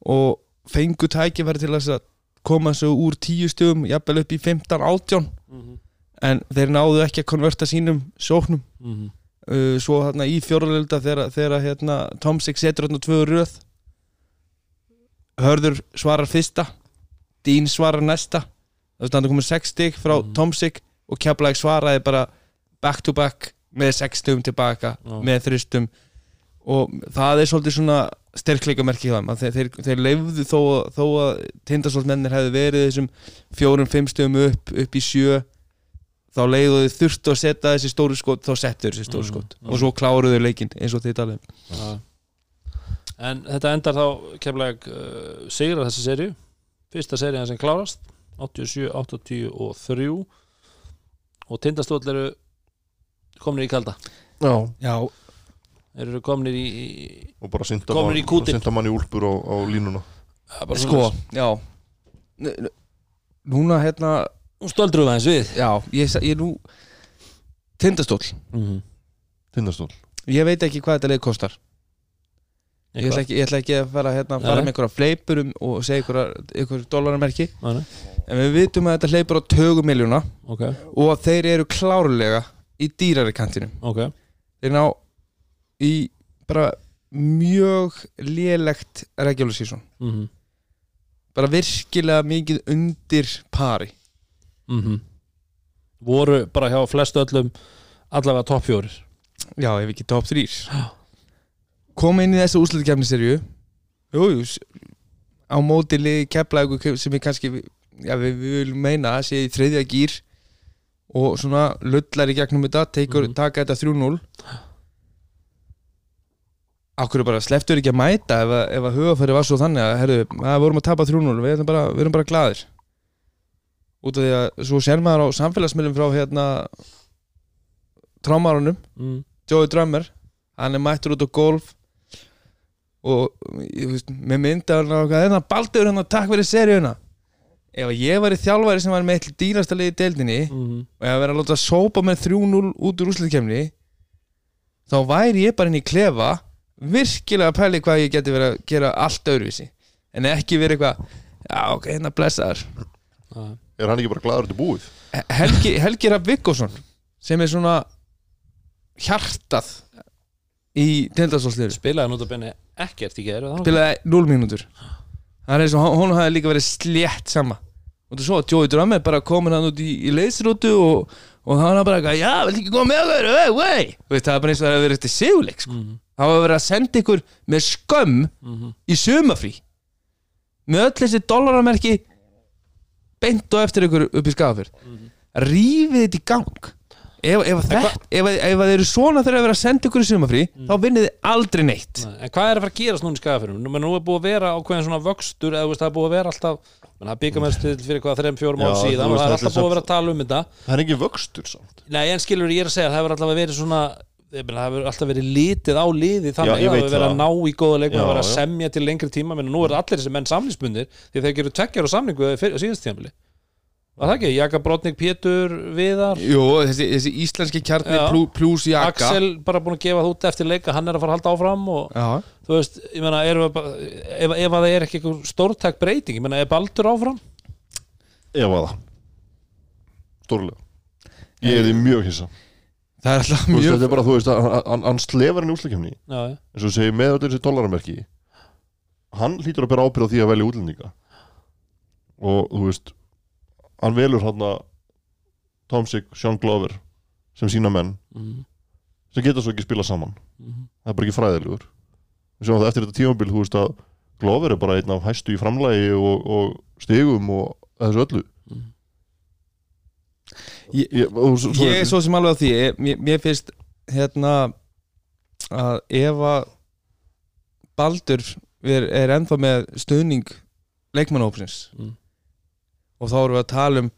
og fengu tækjafæri til að koma svo úr tíu stugum jafnvel upp í 15 átján Mhm. En þeir náðu ekki að konverta sínum sóknum Mhm. uh, svo þarna í fjóralölda þegar, hérna, Tomsik setur þarna tvö röð Hörður svarar fyrsta Dín svarar næsta það er standa komið sex stig frá Mhm. Tomsik og Keflæk svaraði bara back to back með sex stigum tilbaka Já. með þristum og það er svolítið svona sterkleikamerki hjá þeim að þeir, þeir, þeir leifðu þó, að- þó að tindasólmennir hefðu verið þessum fjórum, fimm stigum upp upp í sjö þá leiðu þau þurftu að setja þessi stóru skot þá settu þessi stóru Mhm, skot mhm. og svo kláruðu þau leikinn eins og þið talið um. Já. En þetta endar þá kemlega uh, sigra þessi serju Fyrsta serían sem klárast 87, 83 og tindastóll eru komnir í kalda Já. Já, eru komnir í, í og bara synda kútinn. synda mann í úlpur á, á línuna ja, bara sko, já Núna hérna Nú stöldrum við aðeins við. Já, ég, ég nú Tindastóll mm -hmm. tindastól. Ég veit ekki hvað þetta leik kostar. Ég ætla, ekki, ég ætla ekki að fara, hérna, fara nei. með einhverja fleipurum og segja einhverja, einhverja dólarmerki Nei, En við vitum að þetta hleypur á tögum miljóna Ok, og að þeir eru klárlega í dýrari kantinum. Ok. Þeir ná í bara mjög lélegt regular season. Mm -hmm. bara virkilega mikið undir pari Mhm. Voru bara hjá flestu öllum allavega topp fjórir. Já, ef ekki top 3 Koma inn í þessu úrslutkefniserju Jú, jú s- á móti liði keflaðu sem er kannski já, við, við viljum meina að sé í þriðja gýr og svona lullar í gegnum þetta tekur, Mhm. taka þetta 3-0 Akkur bara sleftur ekki að mæta ef, að- að hugafæri var svo þannig að herru, að við vorum að tapa 3-0 við erum bara, við erum bara glaðir út af því að svo sér maður á samfélagsmiðlum frá hérna trámarunum mm. Joey Drummer hann er mættur út á golf og veist, með mynda hérna baldur og takk fyrir seríuna. Ef að ég var í þjálfari sem var með eitt dýrasta liði í deildinni Mm og ég var að láta sópa með 3-0 út úr úsliðkemni þá væri ég bara inn í klefa virkilega að pæli hvað ég geti verið að gera allt öðruvísi. En ekki verið eitthvað já ok, hérna blessaður Er hann ekki bara gladur til búið? Helgi, Helgi Rapp Viggosson sem er svona hjartað í tindastólsliður spilaði nút að benni ekkert í gerð spilaði 0 mínútur. Það er eins og hún hafði líka verið slétt sama. Og þú svo að Joey Drummer bara komin hann út í, í leysrútu og, og var bara eitthvað, já, vil ekki koma með okkur, hey, wey Veist, það er bara eins og það hefur verið eftir sigurleik sko. það var verið að senda ykkur með skömm í sumafrí með öll þessi dollaramerki beint og eftir ykkur upp í skafafyr rífið þetta í gang. Ef, ef, ef, ef, ef það eru svona þegar að vera að senda ykkur í sumafrí þá vinnið þið aldrei neitt. En hvað er að fara að gerast núna í skagafyrum? Nú, nú er búið að vera ákveðin svona vöxtur eða það er búið að vera alltaf menn, það byggja mest til fyrir hvað þreim fjórum þú síðan og það er þetta alltaf búið að vera að tala um þetta. Það er ekki vöxtur samt. Nei, en skilur ég er að segja, það hefur alltaf verið svona það hefur alltaf verið litið á liði þannig Já, að það hefur verið að ná í góða leikmenn að vera að semja til lengri tíma menn nú er allir þessi menn samlýsbundir því þeir gerur tveggjar og samningu síðast tímabili. Var það ekki? Jaka Brotnik, Pétur, Viðar? Jú, þessi, þessi íslenski kjarni plú, plús jaka. Axel bara búin að gefa það út eftir leika hann er að fara að halda áfram og Já, þú veist, ég meina, erum við bara ef, ef að það er ekki einhver stórtæk breyting ég meina, er Baldur áfram? Ef að það. Stórlega. Ég er því mjög hissa það er alltaf mjög Þetta er bara, þú veist, hann- hann, slefar henni úslakefni eins og segir með öll þessi dollaramerki hann hlýtur að bera ábyrð á því að velja útlendinga. Og þú veist hann velur hann að Tomsik, Sean Glover sem sína menn Mhm. sem geta svo ekki spila saman. Mhm. það er bara ekki fræðilegur. Það eftir þetta tímabil þú veist að Glover er bara einn af hæstu í framlægi og, og stigum og þessu öllu Ég- ég, og, svo, svo, Ég er svo sem alveg á því ég, mér, mér finnst hérna að ef að Baldur er, er ennþá með stuðning leikmannhópsins Mm. og þá erum við að tala um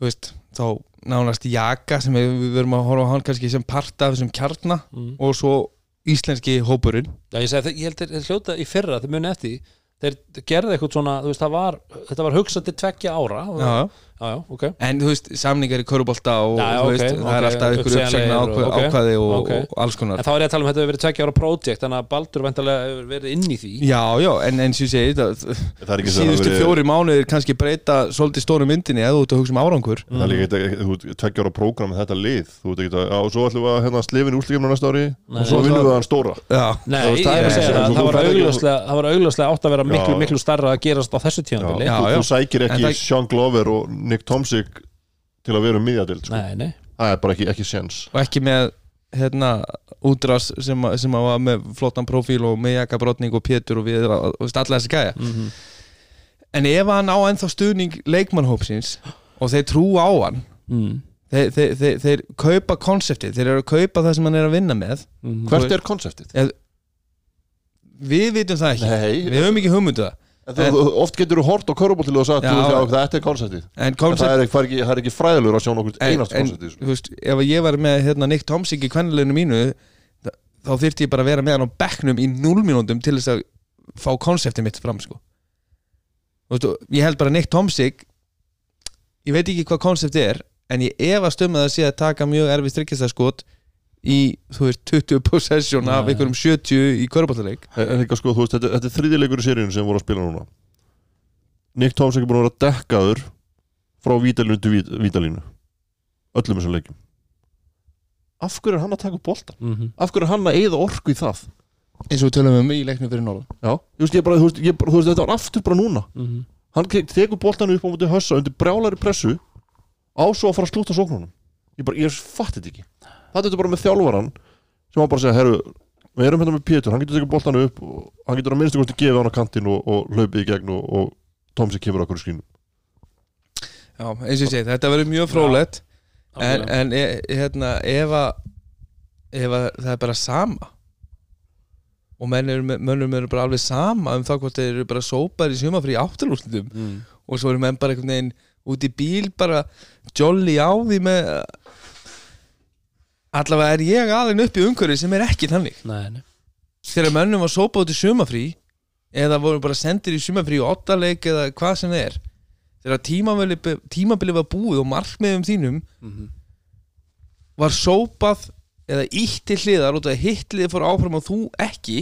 þú veist, þá nánast Jaka sem við, við verum að horfa á hann kannski sem part af þessum kjarna Mhm. og svo íslenski hópurinn. Já, ég segi, það- ég held að hljóta í fyrra þeir muni eftir þeir gerði eitthvað svona veist, það var, þetta var hugsað til tveggja ára. Og, já, já, já, ok. En þú veist, samningar í körubólta og Já, já, þú ok, veist, það er ok, alltaf ykkur uppsegna og- ákvæði, ok, ákvæði og, ok. og alls konar. En þá er ég að tala um að þetta hefur verið tveggja ára projekt þannig að Baldur vendarlega hefur verið inn í því. Já, já, en eins og ég segi það, það er ekki sem að síðustu verið- fjóri mánuðir kannski breyta svolítið stóru myndinni eða þú ert að hugsa um árangur. Það er líka eitthvað, þú veit, tveggja ára prógram með þetta lið, þú veit ekki að, já, og svo ætlum við að hérna slefin úrslikjum næsta ári og svo vinnum við hann stóra. Já, Nei, Þú ég er það að segja það, það var augljóslega það var augljóslega átt að vera miklu, Já. miklu starra að gerast á þessu tímabili. Já, þú, já. þú sækir En ekki það- Sean Glover og Nick Tomsik til að vera um miðjadild sko. Nei, nei það er bara ekki, ekki séns og ekki með hérna útras sem, að- sem að var með flottan profíl og með Jaka Brotning og Pétur og við og veist, alla þessi gæja Mhm. en ef hann á ennþá stuðning leikmannhópsins og þeir trú á hann Mm. þeir, þeir, þeir, þeir kaupa konseptið, þeir eru að kaupa það sem hann er að vinna með Mhm. hvert er konseptið? við vitum það ekki, Nei, við höfum ekki hugmyndu það en oft getur þú hort á körubóltilu og sagt þetta er konseptið en en koncept, það er, ekki, það er ekki, það fræðilegur að sjá nokkur en, einast en konseptið sko. þú veist, ef ég var með hérna, Nick Tomsik í kvennileginu mínu þa- þá þyrfti ég bara að vera með hann á bekknum í 0 mínúndum til þess að fá konseptið mitt fram sko. Veist, ég held bara Nick Tomsik ég veit ekki hvað konseptið er en ég efast um að það sé að taka mjög erfið strikkjastaskot í, þú veist, 20 possession af einhverjum 70 í körbáttaleik en, líka sko, þú veist, þetta, þetta er þriðilegur í seríun sem voru að spila núna. Nick Tomsik er búin að vera dekkaður frá vítalínu til vít, vítalínu. Öllum þessum leikjum. Af hverju er hann að taka upp boltan? Mhm. af hverju er hann að eyða orku í það? eins og við tölum um í leiknum fyrir norðan. Já, þú veist, ég bara, þú veist, ég bara, þú veist þetta var aftur bara núna. Mhm. hann ke- tekur boltan upp á mútið hössa undir brjálari pressu á svo að fara að slúta sóknunum. Ég bara, ég fatt þetta ekki það er þetta bara með þjálfaran sem hann bara segja, herru, við erum hérna með Pétur hann getur tekið boltan upp og hann getur að minnstu kosti gefið hann á kantinn og, og hlaupið í gegn og, og Tomsi kemur okkur í skrínu Já, eins og ég segi, þetta verður mjög frólætt en, en e, hérna, ef að ef að það er bara sama og menn eru, með- mönnum eru bara alveg sama um það hvort þeir eru bara sópar í sumafrí áttalúslitum Mm. og svo eru menn bara einhvern veginn út í bíl bara jolly á því með allavega er ég alveg upp í umhverfi sem er ekki þannig. Nei, nei. Þegar mönnum var sópað út í sumafrí eða voru bara sendir í sumafrí og ottaleik eða hvað sem það er þegar tímabili, tímabili var búið og markmiðum þínum Mhm. var sópað eða ítt til hliðar út af að hitt liðið fór áfram og þú ekki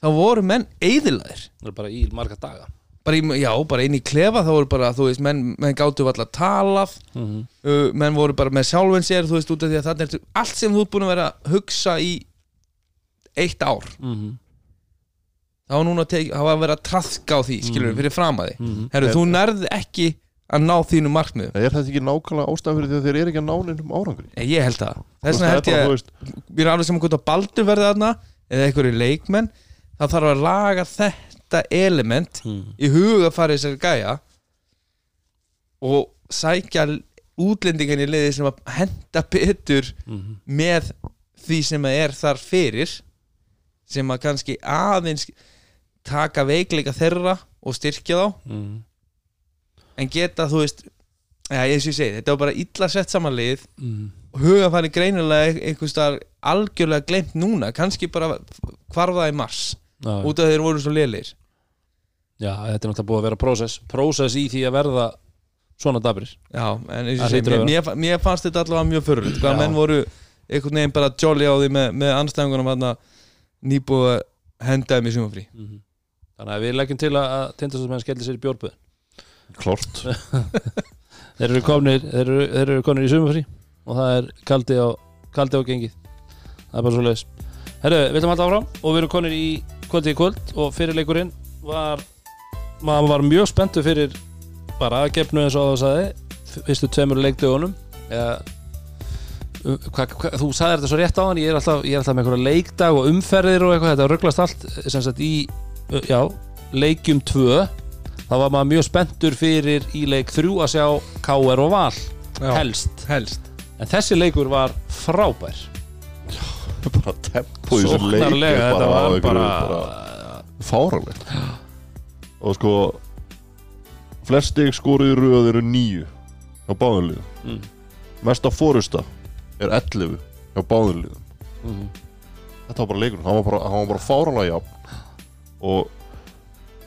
þá voru menn eðilaðir það bara í marga daga bara í, já, bara inn í klefa þá voru bara, þú veist, menn, menn gáttu alltaf talað mm uh, menn voru bara með sjálfin sér, þú veist, út af því að þannig er allt sem þú ert búin að vera að hugsa í eitt ár -hmm. þá var núna að, að vera að traðka á því, skilur Mhm. fyrir fram að því Mhm. Herru, þú nærði ekki að ná þínu markmið Er þetta ekki nákvæmlega ástæðan fyrir því að þeir eru ekki að ná neinum árangri? ég held það, þess vegna held það er ég að við erum alveg saman hvort að Baldur verði þarna eða einhverju leikmenn þá þarf að laga þetta element Mm. í huga farið þessari gæja og sækja útlendingan í liði sem að henda betur Mhm. með því sem að er þar fyrir sem að kannski aðeins taka veikleika þeirra og styrkja þá Mm. en geta þú veist ja, ég segi, þetta var bara illa sett saman lið Mm. og hugafæri greinilega einhvers staðar algjörlega glemt núna kannski bara hvarfa í mars út af þeir voru svo lélir já, þetta er náttúrulega búið að vera prósess. Prósess í því að verða svona dabrir. Já, en segi, mér, mér, fannst þetta allavega mjög förulegt hvað menn voru einhvern veginn bara jolly á því með, með anstæðingunum hann nýbúið að henda þeim í sumafrí. Mhm. þannig að við leggjum til að, að tindastóðsmenn skelli sér í bjórböð klárt þeir eru komnir þeir eru, þeir eru komnir í sumafrí og það er kaldi á, kaldi á gengið. Það er bara svo leiðis herru, við ætlum alltaf áfram og við erum konir í kvöldi í kvöld og fyrirleikurinn var maður var mjög spenntu fyrir bara að gefnu eins og það sagði fyrstu tveimur leikdögunum. Eða um, hva, hva, þú sagði þetta svo rétt á hann ég er alltaf, ég er alltaf með einhverja leikdag og umferðir og eitthvað, þetta rugglast allt sagt í, uh, já, leikjum tvö. Þá var maður mjög spenntur fyrir í leik þrjú að sjá K.R. og Val. Helst, helst. En þessi leikur var frábær bara tempo í þessum leik sóknarlega, þetta á var einhverju bara, fáralegt og sko flest stig skoruð í röð eru nýju á báðunliðum mm, mesta fórusta er 11 á báðunliðum mm, þetta var bara leikur, hann var bara, hann var bara fáralega jafn. Og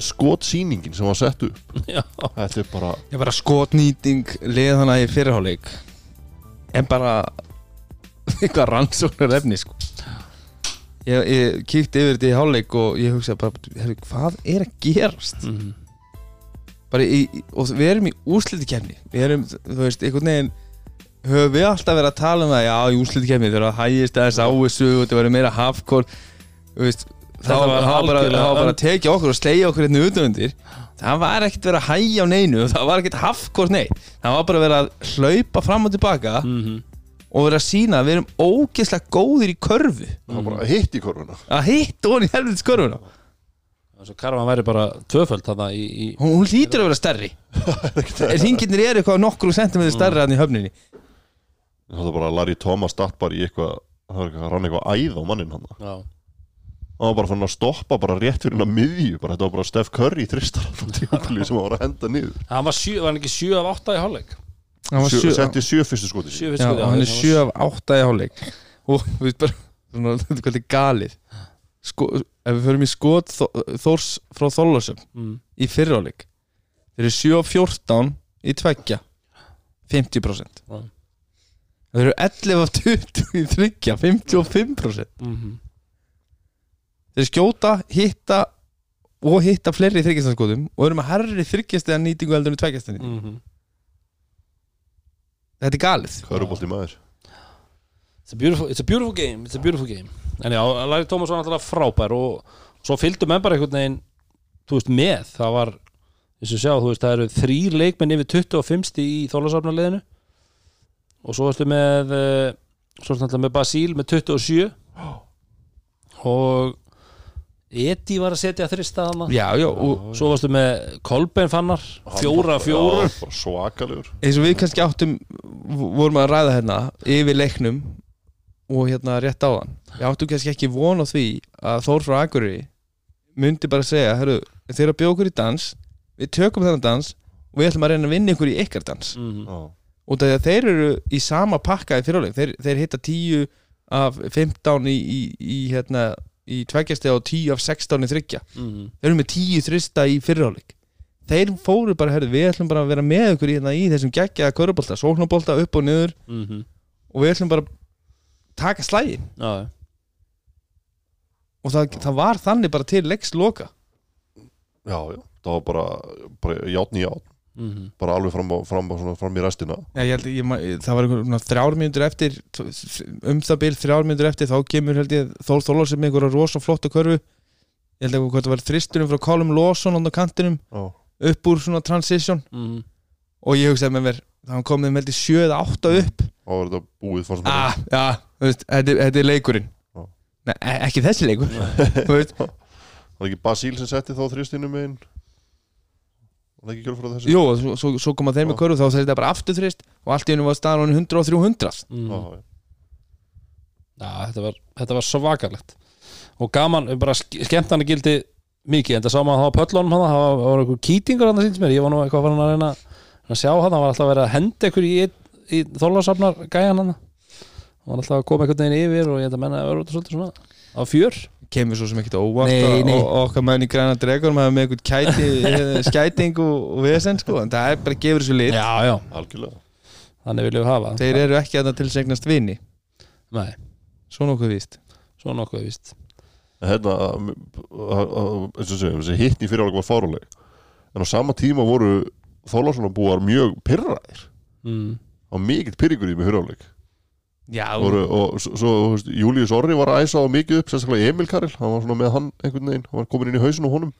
skotsýningin sem var sett upp já, þetta er bara bara skotnýting leð hana í fyrirháleik en bara eitthvað rannsóknar efni sko. Ég, ég kíkti yfir þetta í háleik og ég hugsa bara herri, hvað er að gerast? Mm, bara í, og við erum í úrslitikefni við erum, þú veist, einhvern veginn höfum við alltaf verið að tala um það já, í úrslitikefni, þegar það hægist aðeins á þessu og þetta verður meira hafkór þá var var bara, að tekja okkur og slegja okkur hérna utan undir það var ekkert verið að hægja á neinu það var ekkert hafkór neitt það var bara verið að hlaupa fram og tilbaka. Mm, og verið að sína að við erum ógeðslega góðir í körfu. Það var bara hitt í korfuna að hitta honi helvitis körfuna. Þess að Karvan væri bara tvöföld þarna í, í hún, hún hlýtur að vera stærri. Ringinir eru eitthvað nokkru sentimetri stærri hann í höfninni. Það var bara að Larry Thomas datt bara í eitthvað það var eitthvað, rann eitthvað æð á mannin hann já, hann var bara fann að stoppa bara rétt fyrir hann að miðju bara. Þetta var bara Steph Curry þristar á tímpili sem hann var að henda niður. Hann var, sjö, var hann ekki 7 af 8 í hálfleik hann var sjö, sjö, setti sjö fyrstu skoti 7 já, og hann er 7 af 8 í hálfleik. Og við veist bara svona, þetta er galið. Sko, ef við förum í skot Þó- Þórs frá Þólasum mm, í fyrrháleik þeir eru 7 af 14 í tveggja 50% Já. þeir eru 11 af 20 í þryggja 55% mm, þeir skjóta, hitta og hitta fleiri þryggjastanskotum og eru með herri þryggjastega nýtingu heldur en tveggjastega nýtingu. Mm, þetta er galið. Körubolt í maður? It's, a beautiful, it's a beautiful game It's a beautiful game. En já, Larry Thomas var náttúrulega frábær og svo fylgdu menn bara einhvern veginn þú veist með, það var eins og sjá, þú veist, það eru þrýr leikmenn yfir 25 stig í þólasafnarliðinu og svo varstu með uh, svo varstu náttúrulega með Basíl með 27 og Edi var að setja þrista hana já, já, og svo varstu með Kolbein Fannar fjóra fjóra svakalegur. Eins og við kannski áttum vorum að ræða hérna yfir leiknum og hérna rétt á hann ég áttum kannski ekki von á því að Þór frá Akureyri myndi bara segja herru, þeir eru að bjóða okkur í dans við tökum þennan dans og við ætlum að reyna að vinna ykkur í ykkar dans. Mm, af því að þeir eru í sama pakka í fyrirleik, þeir, þeir hitta 10 af 15 í, í, í hérna í tveggjasti og 10 af 16 í þryggja mm, þeir eru með 10 þrista í fyrirháleik þeir fóru bara, herru, við ætlum bara að vera með ykkur í, hérna, í þessum geggjaða körubolta, sóknabolta upp og niður. Mm, og við ætlum bara að taka slægin já, og það, það var þannig bara til leiks loka. Já, já, það var bara, bara játn í játn mm bara alveg fram, á, fram, á, svona, fram í restina. Já, ég held, ég, það var einhver svona þrjár mínútur eftir um það bil þrjár mínútur eftir þá kemur held ég Þór Þólar sem einhverja rosa flotta körfu. Ég held ekki hvað það var þristurinn frá Colum Lawson á kantinum já, upp úr svona transition. Mm og ég hugsaði með mér það kom þeim held ég 7 eða 8 upp. Þá var þetta búið fannst mér. ah, já, þú veist, þetta, er- þetta er leikurinn. Já. Nei, e- ekki þessi leikur. Það var ekki Basíl sem setti þá þrjustinu megin? var það ekki kjörn frá þessu? Jú, og svo, svo, svo koma þeir með Já. körfu þá þeir þetta bara aftur þrist og allt í hennu var staðan honum 100 og 300 mm. já, þetta var, þetta var svakalegt. Og gaman, bara ske- skemmtana gildi mikið, en það sá maður það á pöllunum hann, það var, það var einhver kýtingur hann að síns mér. Ég var nú eitthvað farin að reyna að sjá hann það var alltaf verið að henda einhver í, í þólasafnar gæjan hann það var alltaf að koma einhvern veginn yfir og ég held að menna að vera út svolítið svona á fjör kemur svo sem ekkert óvart Nei, nei. og okkar menn í græna dregur með með hérna, skæting og, og vesen sko, en það er bara gefur þessu lit Já, já, algjörlega. Þannig viljum við hafa. Þeir eru ekki að það til segnast vini. Nei, svo nokkuð víst. Svo nokkuð víst. En hérna að- að- að- eins og segjum, þessi hittni fyrir alveg var fáruleg en á sama tíma voru Þólarsson búar mjög pyrraðir mm. á mikill pyrringur í fyriráleik já, voru, og svo, veist, Július Orri var að æsa á mikið upp sérstaklega Emil Karel, hann var svona með hann einhvern veginn, hann var komin inn í hausin á honum.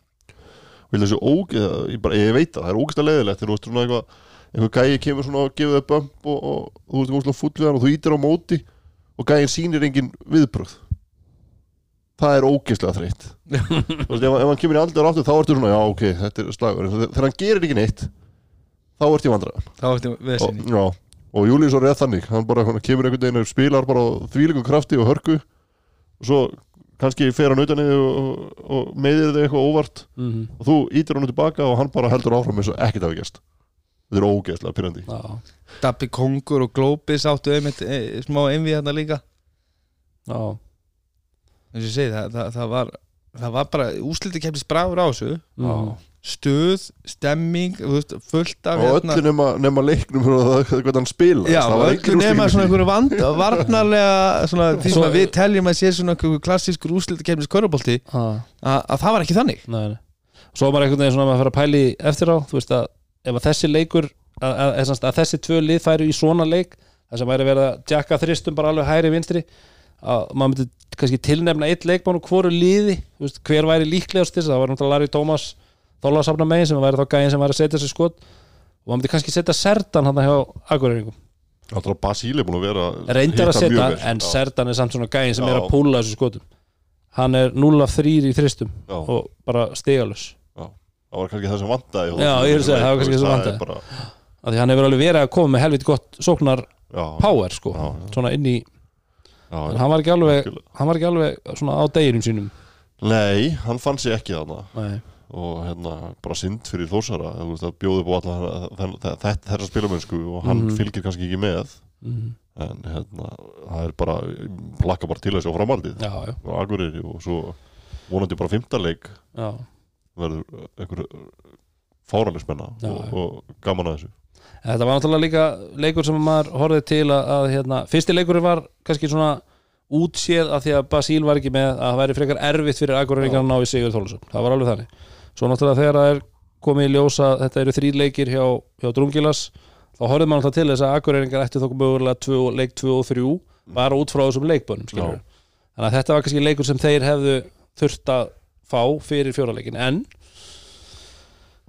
Og ég, óg, ég, bara, ég veit það, það er ógæslega leiðilegt þegar þú veist svona eitthvað einhver gæi kemur svona og gefur þau bump og, og, og þú veist eitthvað full við hann og þú ítir á móti og gæin sýnir engin viðbröð það er ógæslega þreytt. Ef, ef hann kemur í aldur áttur þá ertu svona, já ok, þetta er slagur. Þegar hann gerir ekki neitt þá ert ég vandræðan þá ertu og, já, Július var rétt þannig hann bara hann kemur einhvern veginn og spilar bara á þvílíku krafti og hörku. Og svo kannski fer hann utan í og, og, og meiðir þig eitthvað óvart. Mm. og þú ítir hann tilbaka og hann bara heldur áfram eins og ekkert hafi gæst þetta er ógeðslega pyrrandi Já, Dabbi Kongur og Glóbis áttu einmitt e, smá einvið hérna líka. Já, eins og ég segi, það, það, það var það var bara úsliti kemnis bragur á þessu. Mm. Stuð, stemming veist, fullt af og öllu nema, nema leiknum hvernig hann spila Já, Það var öllu nema svona einhverju vand varnarlega svona, því sem að við teljum að sé svona klassískur úslita kemnis körubólti að, að það var ekki þannig. Nei, nei. Svo var maður einhvern veginn svona að maður fyrir að pæli eftir á Þú veist að ef að þessi leikur að, að, að, að þessi tvö lið færu í svona leik þar sem væri verið að jakka þristum bara alveg hæri vinstri að maður myndi kannski tilnefna eitt leikmann og hvoru liði veist, hver væri líklegast þess það var náttúrulega Larry Thomas þólasafna megin sem væri þá gæðin sem væri að setja sér skot. Og maður myndi kannski setja Serdan hann hjá Akureyringum. Náttúrulega Basíli er búin að vera reyndar að setja en Já, Serdan er samt svona gæðin sem Já. er að púla þessu skotum. Hann er 0 af 3 í þristum já, og bara stigalus það var kannski það sem vantaði Já, ég að segja, það var kannski það sem vantaði. bara, af því hann hefur alveg verið að koma með helviti gott sóknar power sko. Svona inn í, hann var ekki alveg algjörlega. hann var ekki alveg svona á deginum sínum. Nei, hann fann sig ekki þarna. Nei. Og hérna bara synd fyrir Þórsara þú veist, að bjóði upp á alla þetta þessa spilamennsku og hann Mhm. fylgir kannski ekki með. Mhm. en hérna, það er bara plakka bara til þessu á framaldið já, já, og Akureyri og svo vonandi bara fimmtarleik já, verður einhver fáraleg spenna og, og gaman að þessu. Þetta var náttúrulega líka leikur sem maður horfið til að, að hérna, fyrsti leikurinn var kannski svona útséð af því að Basíl var ekki með að það væri frekar erfitt fyrir Akureyringar að ná í Sigur Þólusson, það var alveg þannig svo náttúrulega þegar það er komið í ljós að þetta eru þrý leikir hjá, hjá Drungilas þá horfið maður náttúrulega til þess að Akureyringar ætti þó mögulega leik 2 og 3 bara út frá þessum leikbönum þannig að þetta var kannski leikur sem þeir hefðu þurft að fá fyrir fjóraleikin en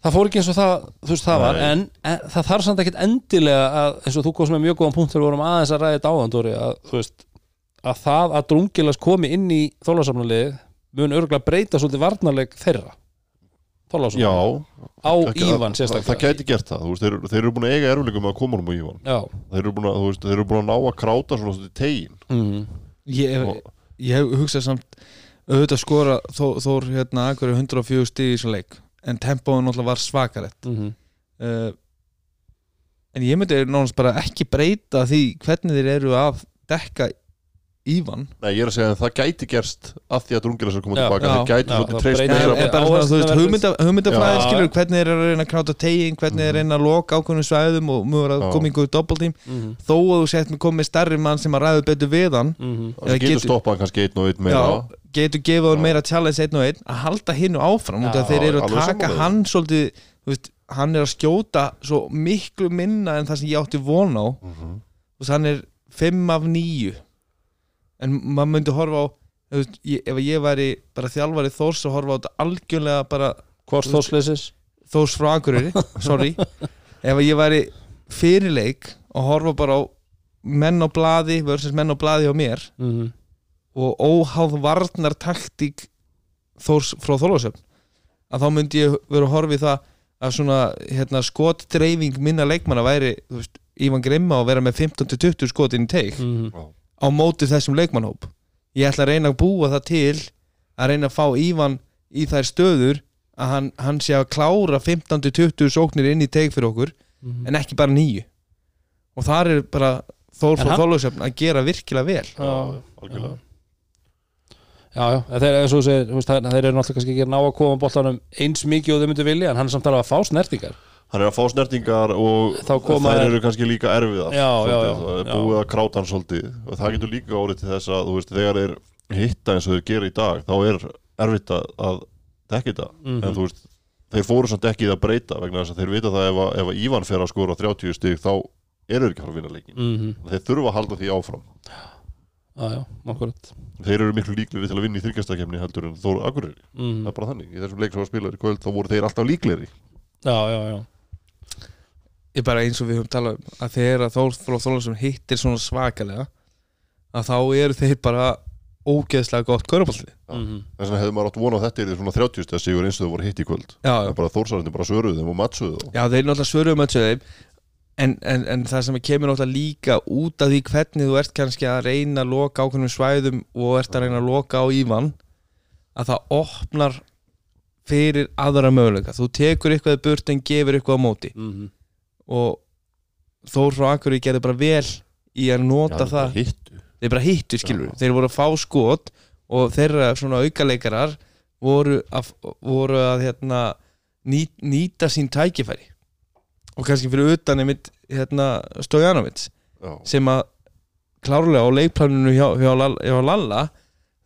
það fór ekki eins og það, veist það var. En, en það þarf samt ekkert endilega að, eins og þú komst með mjög góðan punkt þegar við vorum aðeins að ræða þetta áðan Dóri, að, að það að drungilas komi inn í þólasamnalið mun örgulega breyta svolítið varnarleg þeirra Já, á Ívan það, sérstaklega. það gæti gert það, þú veist, þeir, þeir eru búin að eiga erfuleikum með að koma um á Ívan. Já, þeir eru búin að, þú veist, þeir eru búin að ná að kráta svona svona tegin. Mm, ég, hef- og, ég hef hugsað samt auðvitað skora þó, þór hérna akkur 104 stig í þessu leik en tempóin náttúrulega var svakalett mm, uh, en ég myndi bara ekki breyta því hvernig þeir eru að dekka Ívan? Nei, ég er að segja að það gæti gerst að því að drungilega sér koma Já, tilbaka það gæti svolítið. Treyst meira er- hugmyndafræði skilur hvernig er að reyna að knáta tegin hvernig er að reyna að loka ákveðnum svæðum og mjög að koma í góðu doppeltím Mhm, þó að þú sett með komið stærri mann sem að ræðu betur við hann mhm. það getur getur- stoppað kannski einn og einn meira. Getur gefið hann meira challenge einn og einn að halda hinnu áfram út af þeir eru að taka hann svolítið þú veist, hann er að skjóta svo miklu minna en það sem ég átti von á. Mhm. þú veist, hann er 5 af 9 en maður myndi horfa á þú veist, ég, ef ég væri bara þjálfari þórs og horfa á þetta algjörlega bara Hvort þórsleisis þórs frá Akureyri sorry, ef ég væri fyrirleik og horfa bara á menn á blaði versus menn á blaði á mér Mhm, og óháð varnar taktík þórs frá Þorlásöfn að þá myndi ég vera að horfa í það að svona hérna, skotdreifing minna leikmanna væri veist, Ívan Grimma og vera með 15-20 skotin í teik. Mhm. Á móti þessum leikmannhóp ég ætla að reyna að búa það til að reyna að fá Ívan í þær stöður að hann, hann sé að klára 15-20 sóknir inn í teik fyrir okkur Mhm. en ekki bara nýju og þar er bara Þór En frá hann- Þorlásöfn að gera virkilega vel. Já, algjörlega. Já, já, en þeir, eru náttúrulega kannski ekki að ná að koma boltanum eins mikið og þau myndu vilja, en hann er samt alveg að fá snertingar hann er að fá snertingar og þær eru kannski líka erfiðar Já, já, já, það er búið að kráta hann svolítið. Og það getur líka orðið til þess að veist, þegar þeir hitta eins og þeir gera í dag þá er erfitt að, að dekka þetta. Mhm. en þú veist, þeir fóru samt ekki það að breyta vegna þess að þeir vita það ef, að, ef að Ívan fer að skora 30 stig þá eru þeir ekki að fara að vinna leikin mm þeir þurfa að halda því áfram. Já, já, akkurat þeir eru miklu líklegri til að vinna í þryggjastakefni heldur en Þór Akureyri, mm það er bara þannig. Í þessum leik sem var spilaður í kvöld þá voru þeir alltaf líklegri. Já, já, já ég bara eins og við höfum talað um að þegar að Þór frá Þorlásöfn hittir svona svakalega að þá eru þeir bara ógeðslega gott köruballi Já. mm þess vegna hefði maður átt vona að þetta er svona 30 steg sigur eins og þau voru hitt í kvöld. Er bara svöruðu þeim og matsuðu þá. Já, þeir náttúrulega svöruðum að þeim. En, en, en það sem kemur náttúrulega líka út af því hvernig þú ert kannski að reyna að loka ákveðnum svæðum og ert að reyna að loka á Ívan að það opnar fyrir aðra möguleika. Þú tekur eitthvað burt en gefur eitthvað á móti. -hmm. Og Þór frá Akureyri gerði bara vel í að nota það hittu þeir bara hittu skilur Já. þeir voru að fá skot og þeirra svona aukaleikarar voru að, voru að hérna, nýt, nýta sín tækifæri og kannski fyrir utan einmitt hérna, Stojanovic Já. sem að klárlega á leikplaninu hjá, hjá, Lalla- hjá Lalla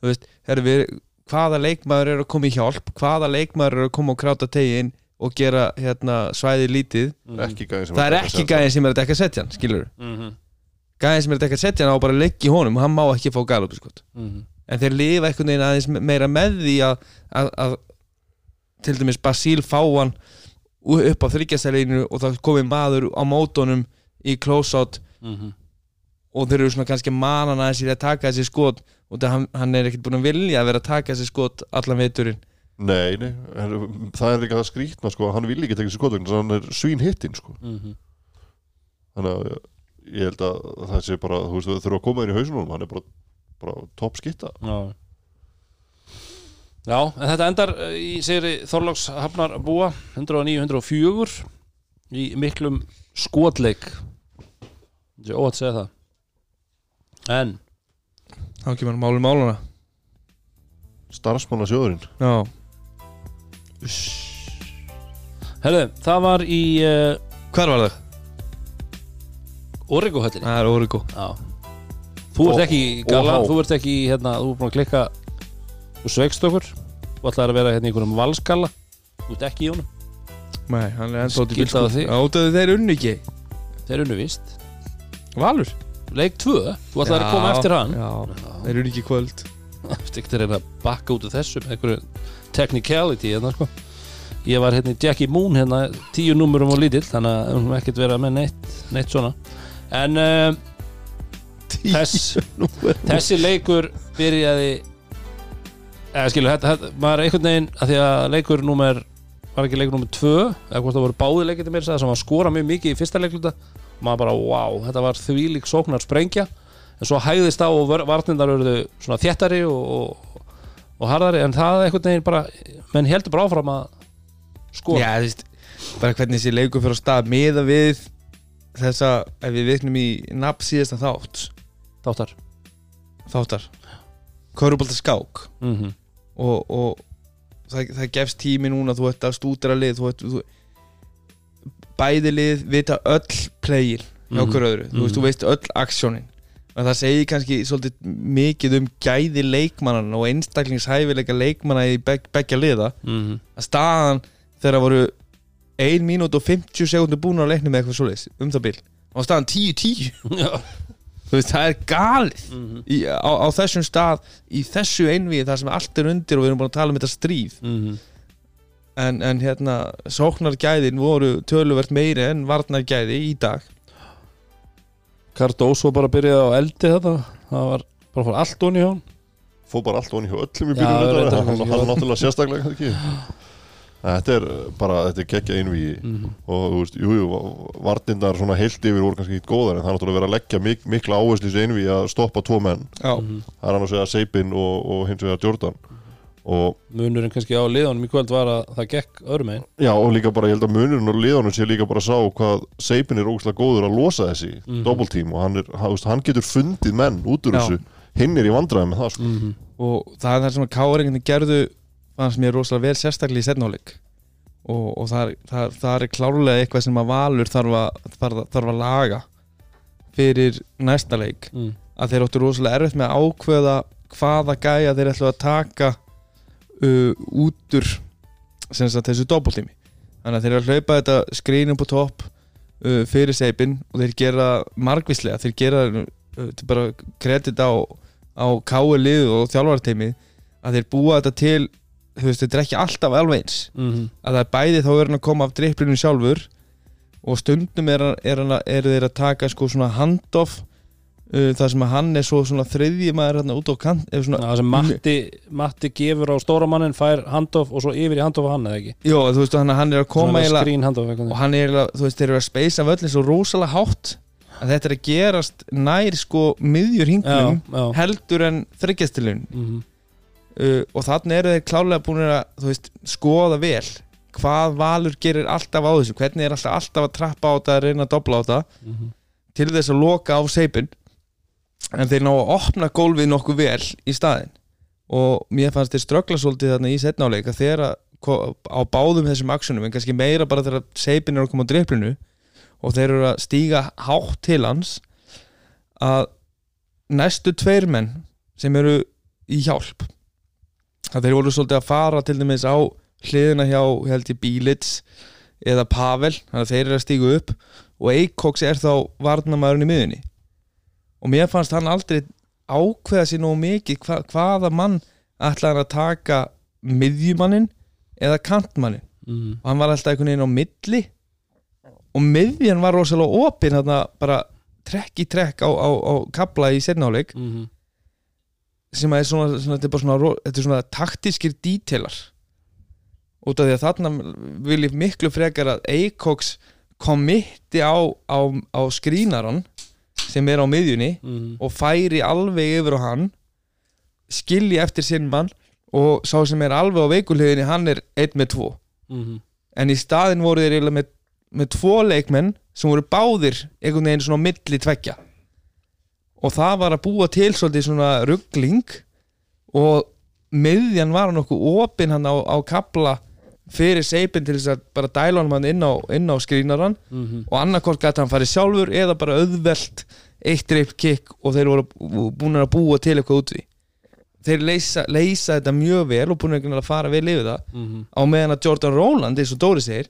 þú veist, herri, við, hvaða leikmaður er að koma í hjálp hvaða leikmaður er að koma og kráta tegin og gera hérna, svæði lítið. Sem það er ekki gæðin sem er að dekka setjan skilur Mm gæðin sem er að dekka setjan á bara að leggja honum og hann má ekki fá galupi skot -hmm. en þeir lifa einhvern veginn aðeins me- meira með því að, að, að til dæmis Basíl fá hann upp á þryggjastæðinu og það komi maður á mótonum í close-out Mhm. og þeir eru svona kannski manan aðeins í að taka þessi skot. Og það hann, hann er ekkert búin að vilja að vera að taka þessi skot allan veiturinn nei, nei, en það er líka það skrítna sko, hann vil ekki tekja sér skotvegna hann er svín hittinn sko. Mhm. þannig að ég held að það sé bara þú veist, þau þurfa að koma inn í hausunum hann er bara, bara topp skitta Já. Já, en þetta endar uh, í sigri Þorláks Hafnar búa 109-104 í miklum skotleik. Þetta er óvægt að segja það. En. Þá kemur málum máluna starfsmanna sjóðurinn já, Herðu, það var í uh, hver var það? Origo-höllinni það er Origo Já. Þú ert Og- ekki í og gala, þú ert ekki í, hérna, þú ert búin að klikka Þú sveikst okkur. Þú ætlaðir að vera hérna í einhverjum valskalla Þú ert ekki í honum. Nei, hann er ennþá út í Skylda á bílskúr þig. átöðu þeir unni ekki. Þeir unnu víst. Valur? Leik 2, þú ætlaðir að koma eftir hann. já, þeir unni ekki kvöld. Stikkt er hérna að bakka út af þessu með einhverju technicality hérna sko. Ég var hérna í Jackie Moon hérna tíu númurum og lítill þannig að við höfum ekkert vera með neitt, neitt svona. En uh, þess, þessi leikur byrjaði eða skilu, þetta, þetta, maður einhvern veginn að því að leikur númer var ekki leikur númer 2 eða hvort það voru báði leikir til mér sem var skora mjög mikið í fyrsta leikluta og maður bara, wow, þetta var þvílík sóknar sprengja en svo hægðist á og var- varnirnar eruðu svona þéttari og, og, harðari en það einhvern veginn bara menn heldur bara áfram að skora Já, þú veist, bara hvernig þessi leikur fyrir á stað miða við þessa, ef við viknum í nafn síðasta þátt þáttar. Þáttar. Körubolta skák. Mm og, og það, það gefst tími núna þú ert að stúdra lið þú ert, þú, bæði lið vita öll playin hjá Mhm. okkur öðru. Þú, veist, þú veist öll aksjónin en það segir kannski svolítið mikið um gæði leikmannan og einstaklingshæfileika leikmanna í beg, beggja liða. -hmm. að staðan þegar voru 1 mínút og 50 sekundur búin að leikna með eitthvað svoleiðis um það bil. Og staðan 10-10 Já. Þú veist það er galið. Mhm. í, á, á þessum stað í þessu einvið þar sem allt er undir og við erum búin að tala um þetta stríð. Mhm. en, en hérna sóknargæðin voru töluvert meiri en varnargæði í dag Cardoso bara byrjaði á eldi þetta það var bara fór allt onni hjá hann fór bara allt onni hjá öllum í byrjun reyndar hann, já. náttúrulega sérstaklega kannski. ekki Þetta er bara, þetta er geggja einvíi Mhm. og þú veist, jú, jú, vartindar svona heilt yfir voru kannski ekki góðar en það er náttúrulega verið að leggja mik mikla áherslu í þessu einvíi að stoppa tvo menn. Já, Mhm. það er hann að segja Seipin og, og hins vegar Jordan munurinn kannski á liðanum í kvöld var að það gekk öðrum einn já, og líka bara, ég held að munurinn og liðanum sé líka bara að sá hvað Seipin er ógæslega góður að losa þessi Mhm. double team og hann, er, hann, getur fundið menn út úr Já. þessu hinn er í vandræði með það sko. mm -hmm. og það er það sem að káringarnir gerðu fannst mér rosalega vel sérstaklega í setnáleik og, og það, er, það, það er klárlega eitthvað sem að Valur þarf að, þarf, þarf að laga fyrir næsta leik mm. að þeir áttu rosalega erfitt með að ákveða hvaða gæja þeir ætlu að taka uh, út úr sagt þessu doppeltími. Þannig að þeir eru að hlaupa þetta skrínum på topp uh, fyrir seipin og þeir gera margvíslega þeir gera uh, til bara kredit á, á káu lið og þjálfarteimi að þeir búa þetta til þú veist, þetta er ekki alltaf alveg eins. Mm að það er bæði þá er hann að koma af dripplinu sjálfur og stundum er, er, að- eru þeir að taka sko svona handoff uh, þar sem að hann er svo þriðji maður hérna út á kant svona, það sem Matti, Matti gefur á stóramannin fær handoff og svo yfir í handoff hann eða ekki? Jó, þú veist, hann, hann er að koma handoff og hann er eiginlega, þú veist, þeir eru að speysa völlin svo rosalega hátt að þetta er að gerast nær sko miðjur hingnum já, já. heldur en þryggjastilun Mm uh, og þannig eru þeir klálega búin að þú veist, skoða vel hvað Valur gerir alltaf á þessu hvernig er alltaf, alltaf að trappa á þetta að reyna að dobla á þetta Mhm. til þess að loka á seipin en þeir ná að opna gólfið nokkuð vel í staðinn. Og mér fannst þeir ströggla svolítið þarna í setnáleika þegar á báðum þessum aksjónum en kannski meira bara þegar seipin er að koma á driplinu og þeir eru að stíga hátt til hans að næstu tveir menn sem eru í hjálp að þeir voru svolítið að fara til dæmis á hliðina hjá held ég Bílits eða Pavel þannig að þeir eru að stígu upp og Eikoks er þá varnamæðurinn í miðunni og mér fannst hann aldrei ákveða sér nógu mikið hva, hvaða mann ætlaði hann að taka miðjumannin eða kantmannin Mm og hann var alltaf einhvern veginn á milli. Og miðjan var rosalega opinn bara trekk í trekk á, á, á kabla í setnáleik -hmm. sem að er svona, svona, þetta er svona, þetta er svona taktískir dítelar. Út af því að þarna vil ég miklu frekar að Eikoks komitti á, á, á skrínaran sem er á miðjunni Mm og færi alveg yfir á hann skilji eftir sinn mann og sá sem er alveg á veikulhiðinni hann er einn með tvo. -hmm. en í staðin voru þeir með, með tvo leikmenn sem voru báðir einhvern veginn svona milli tveggja. Og það var að búa til svolítið svona ruggling og miðjan var nokkuð opinn hann á, á kapla fyrir seipin til þess að bara dæla hann inn á, inn á skrínaran Mm og annarkort gæti hann farið sjálfur eða bara auðvelt eitt reip kikk og þeir voru búin að búa til eitthvað út því þeir leysa, leysa þetta mjög vel og búin að fara vel yfir það -hmm. á meðan að Jordan Rowland eins og Dóri segir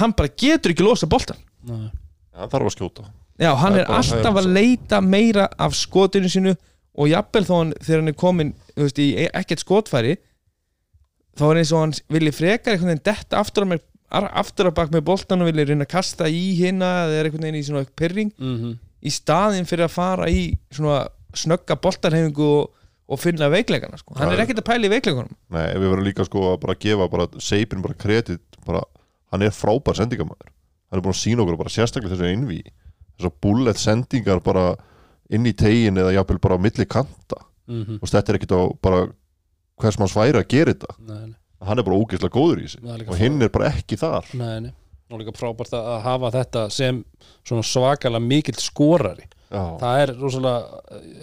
hann bara getur ekki losa boltan Nei. hann þarf að skjóta. Já, hann Það er er alltaf það er að leita meira af skotinu sínu og jafnvel þó hann þegar hann er komin þú veist, í e- ekkert skotfæri þá er eins og hann vilji frekar einhvern veginn detta aftur að, með, aftur að bak með boltan og vilji reyna að kasta í hinna eða er einhvern veginn í svona pyrring Mm í staðin fyrir að fara í svona snögga boltarhefingu og, og finna veikleikana sko. hann Já, er ekkert að pæla í veikleikunum Nei, við verðum líka sko að bara gefa bara Seipin bara kredit bara, hann er frábær sendingamæður hann er búin að sína okkur bara sérstaklega þessu einví þessar bullet sendingar bara inn í tegin eða jafnvel bara á milli kanta -hmm. og þetta er ekkit á bara hvers manns væri að gera þetta. Nei, nei. hann er bara ógeðslega góður í líka og hinn er bara ekki þar. Nei, nei. og líka frábært að hafa þetta sem svakalega mikill skorari. Já, það er rosalega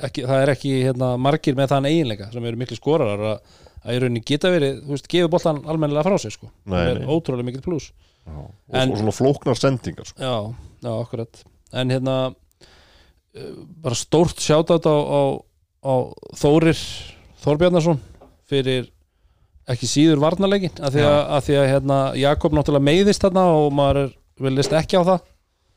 ekki, það er ekki hérna, margir með þann eiginleika sem eru miklu skorarar að, að í rauninni geta verið, þú veist, gefur boltan almennilega frá sig sko, það er ótrúlega mikið pluss. Og, og svona flóknar sendingar sko. já, já, akkurat. En hérna uh, bara stórt sjátat á, á, á Þórir Þórbjarnason fyrir ekki síður varnarleikin að því að, að, því að hérna, Jakob náttúrulega meiðist þarna og maður er, vilist ekki á það.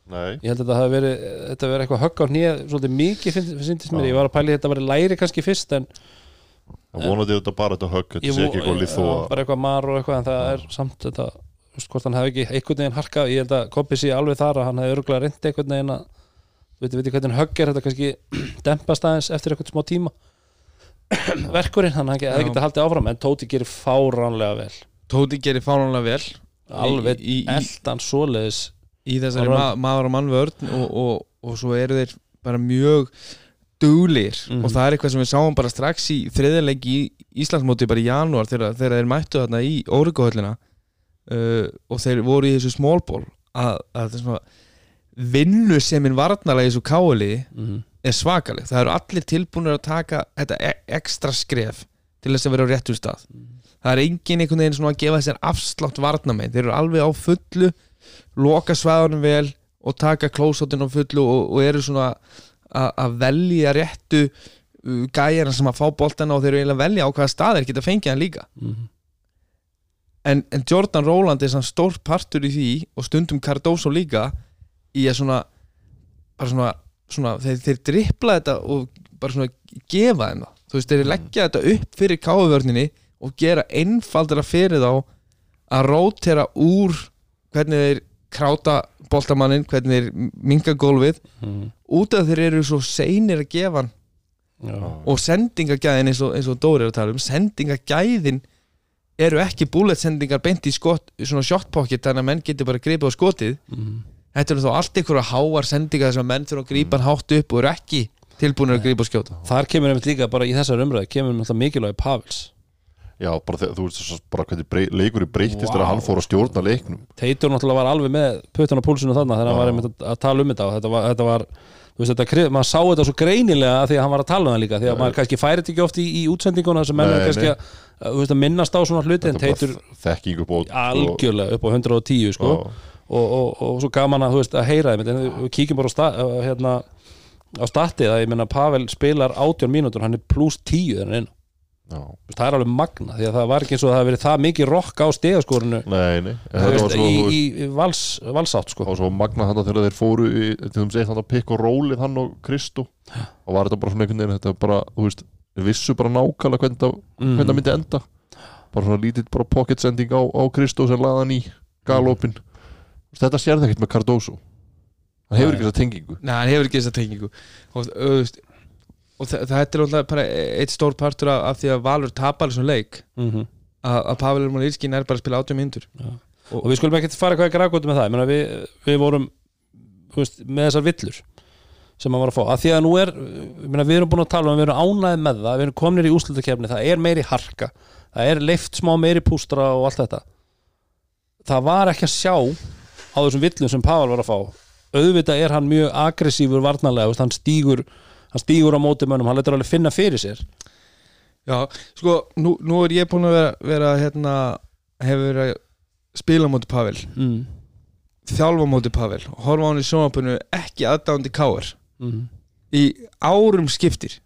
Nei, ég held að þetta hafi verið verið eitthvað högg á hnið svolítið mikið finnst mér, ég var að pæli þetta að vera læri kannski fyrst en vonandi þetta bara þetta högg Þetta sé ekki líð þó bara eitthvað mar og eitthvað en það er samt þetta þú veist, hvort hann hefði ekki einhvern veginn harka ég held að Koppi sé alveg þar að hann hefði örgulega reyndi einhvern veginn að þú veit, veit hvernig högg er þetta kannski dempast aðeins eftir eitthvað smá tíma verkurinn, hann hefði Já. getið haldið áfram en Tóti gerir fáránlega vel. Tóti gerir fáránlega vel. Alveg eldan svoleiðis í þessari ma maður og mannvörn og, og, og svo eru þeir bara mjög duglir Mhm. og það er eitthvað sem við sáum bara strax í þriðarleik í Íslandsmóti bara í janúar þegar, þegar þeir mættu þarna í Órikuhöllina uh, og þeir voru í þessu smólból að, að það er vinnu sem minn varnarlega í þessu káli mm er svakaleg, það eru allir tilbúinir að taka þetta e ekstra skref til þess að vera á réttum stað. Það er engin einhvern veginn svona að gefa þessar afslátt varnamenn, þeir eru alveg á fullu loka svæðunum vel og taka klósóttin á fullu og, og eru svona að velja réttu uh, gæjana sem að fá boltana og þeir eru eiginlega að velja á hvaða staðir geta fengið hann líka. En, en Jordan Roland er svona stór partur í því og stundum Cardoso líka í að svona bara svona, svona þeir, þeir drippla þetta og bara svona gefa þeim það. Þú veist, þeir leggja þetta upp fyrir káfuvörninni og gera einfaldara fyrir þá að rótera úr hvernig þeir kráta boltamannin, hvernig þeir minga gólfið út af þeir eru svo seinir að gefa hann. Og sendingagæðin eins og, eins og Dóri er að tala um sendingagæðin eru ekki bullet sendingar beint í skot, svona shot pocket þannig að menn getur bara gripið á skotið þetta eru þá allt að háar sendingar sem að menn þurfa að grípa hann hátt upp og eru ekki tilbúinir að grípa og skjóta. Þar kemur einmitt líka bara í þessar umræðu kemur náttúrulega mikilvægi Pavels. Já, bara þegar þú veist svo- bara hvernig brey, leikurinn breytist Vá. þegar hann fór að stjórna leiknum. Teitur náttúrulega var alveg með puttan á púlsinu þarna þegar hann var einmitt að, tala um þetta og þetta var, þetta var þú veist, þetta, maður sá þetta svo greinilega að því að hann var að tala um það líka því að maður kannski færi þetta ekki oft í, í útsendinguna sem menn Nei, er kannski nei. að, veist, að minnast á svona hluti en Þetta er Teitur bara þekking upp á algjörlega upp á 110 sko. Og, og, og, og svo gaman að, veist, að heyra þeim en við kíkjum bara á, sta, hérna, á statið að ég menna Pavel spilar 18 mínútur, hann er pluss 10 þannig inn já, það er alveg magna því að það var ekki eins og það hafi verið það mikið rokk á svo, í, í, í vals, valsátt sko. var svo magnað hann þegar þeir fóru í, til hann að pikk og rólið hann og Kristó. Og var þetta bara svona einhvern veginn þetta bara, þú veist, vissu bara nákvæmlega hvernig það, það myndi enda. Bara svona lítið bara pocket sending á, á Kristó sem laði hann í galopin þetta sér það ekkert með Cardoso. Hann hefur ekki þessa tengingu. Nei, hann hefur ekki þessa tengingu. Og, og, og þetta er alltaf bara eitt stór partur af, af því að Valur tapar þessum leik. Mm að, að Pavel Ermanilskin er bara að spila 80 myndur og við skulum ekkert fara eitthvað ekki rækvöldu með það. Ég meina, við, við vorum veist, með þessar villur sem maður var að fá, að því að nú er ég meina, við erum búin að tala um, við erum ánæði með það við erum kominir í úslutakefni, það er meiri harka það er leift smá meiri pústra og allt þetta. Það var ekki að sjá á þessum villum sem Pavel var að fá. Auðvitað er hann mjög aggressífur veist, hann stígur hann stígur á móti mönnum, hann letur alveg finna fyrir sér. Já, sko, nú, nú er ég búin að vera, vera hérna, hefur verið að spila móti Pavel. Mm. þjálfa móti Pavel, horfa hann í sjónvapinu ekki aðdándi káir Mm. í árum skiptir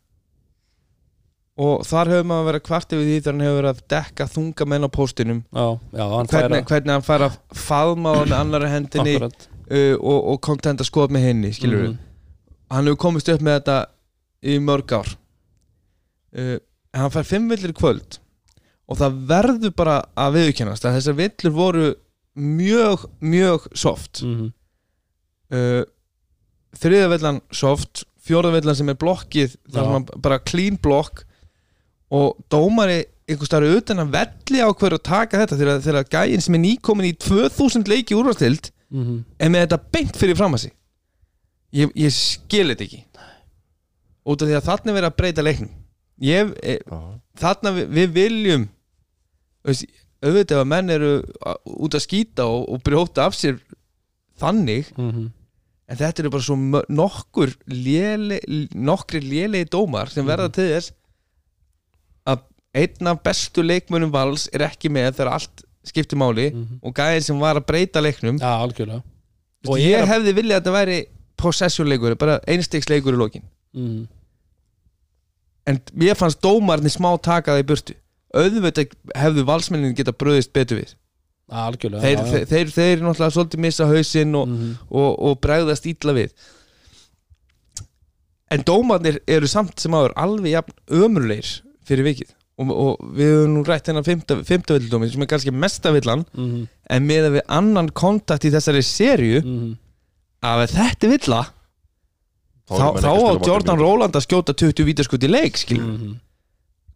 og þar hefur maður verið að kvart yfir því þegar hann hefur verið að dekka þunga menn á póstinum. Já, já, hann hvernig, hvernig hann fær að faðma á hann með annari hendinni uh, og, og kontent að skoða með henni skilur Mhm. hann hefur komist upp með þetta í mörg ár. Uh, hann fær fimm villir kvöld og það verður bara að viðkennast að þessar villur voru mjög, mjög soft. Mm uh, þriða villan soft fjóraða villan sem er blokkið þar sem hann bara clean blokk og dómari einhver starf utan að velli á hverju að taka þetta þegar, þegar gæinn sem er nýkomin í 2000 leiki úrvastild -hmm. er með þetta beint fyrir fram að sig ég, ég skil þetta ekki út af því að þarna er verið að breyta leiknum ég, e, þarna við, við viljum auðvitað ef að menn eru út að skýta og, og brjóta af sér þannig Mm -hmm. en þetta eru bara svo nokkur léle, nokkri lélegi dómar sem verða Mhm. til þess einn af bestu leikmönum vals er ekki með þegar allt skiptir máli Mhm. og gæðin sem var að breyta leiknum Já, algjörlega Og ég að- hefði viljað að þetta væri possession leikur, bara einstiks leikur í lokin mm. en mér fannst dómarni smá taka það í burtu auðvitað hefðu valsmennin geta bröðist betur við Algjörlega þeir, já, já. þeir, þeir, þeir náttúrulega svolítið missa hausinn og, Mhm. og, og bregðast ítla við en dómarnir eru samt sem áður alveg jafn ömurleir fyrir vikið og, og við höfum nú rætt hennar fymtavildómi sem er kannski mesta villan Mhm. en með að við annan kontakt í þessari serju Mhm. að ef þetta er villa Þá þá, að á Jordan. Róland að skjóta 20 vítaskut í leik skilur Mhm.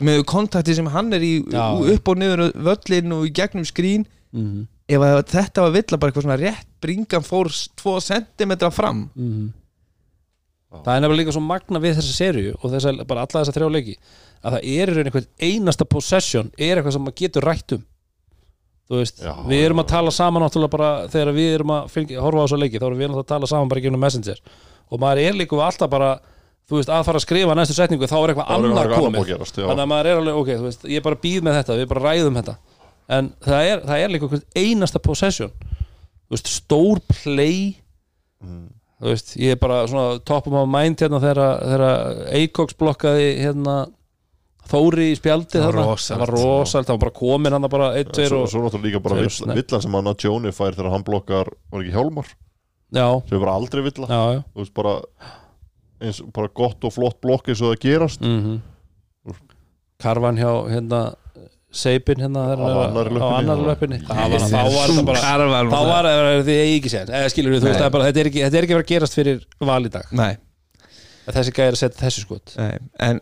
með kontakti sem hann er í Já. upp og niður völlin og í gegnum skrín Mhm. ef að þetta var villa bara eitthvað svona rétt bringan fór 2 cm fram Mhm. Það er nefnilega líka svo magna við þessa serju og þessa, bara alla þessa þrjá leiki að það er einhvern einasta possession er eitthvað sem maður getur rætt um. Þú veist, Já, við erum að tala saman náttúrulega bara þegar við erum að fylgja, horfa á þessa leiki þá erum við náttúrulega að tala saman bara ekki um messenger. Og maður er líka alltaf bara þú veist, að fara að skrifa næstu setningu þá er eitthvað annað komið. þannig að maður er alveg, ok, þú veist, ég bara býð með þetta við bara ræðum þetta. En það er, það er líka einasta possession. Þú veist, stór play. Mm. Þú veist, ég er bara svona top of my mind hérna þegar, Eikoks blokkaði hérna Þóri í spjaldi Það var rosalegt. það var bara komin hann bara 1, 2 Svo, og svo náttúrulega líka bara Tveir og vill, villan sem hann að Jóni fær þegar hann blokkar, var ekki Hjálmar? Já, sem er bara aldrei villa. Já, já. Þú veist bara eins, bara gott og flott blokk eins og það gerast. Mm Karvan hjá hérna Seipin hérna Á er annar það var, þá var þetta bara þá var það því ég ekki séð eða skilur við, þú veist, Nei. það er bara, þetta er ekki þetta er ekki að gerast fyrir val í dag. Nei, að þessi gæri að setja þessi skot. Nei, en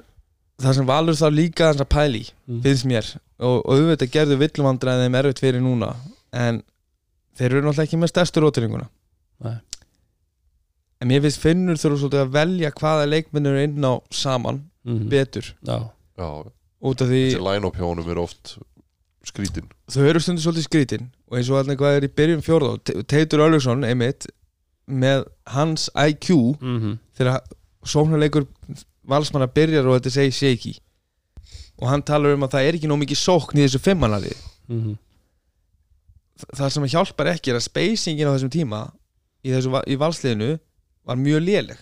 það sem Valur þá líka hans að pæli Mm. finnst mér og, og auðvitað gerðu villumandræði þeim erfitt fyrir núna en þeir eru náttúrulega ekki með stærstu rótiringuna Nei. en mér finnst finnur þurfa svolítið að velja hvaða leikmennur eru inn á saman mm betur. Já, já, út af því þessi line-up hjá honum er oft skrítin. Þau eru stundu svolítið skrítin og eins og allir hvað er í byrjun fjórða og Te- Teitur Öllursson einmitt með hans IQ mm þegar sóknarleikur valsmanna byrjar og þetta segir shaky. Og hann talar um að það er ekki nóg mikið sókn í þessu fimmannari -hmm. það sem hjálpar ekki er að spacingin á þessum tíma í, þessu, va- í valsliðinu var mjög léleg.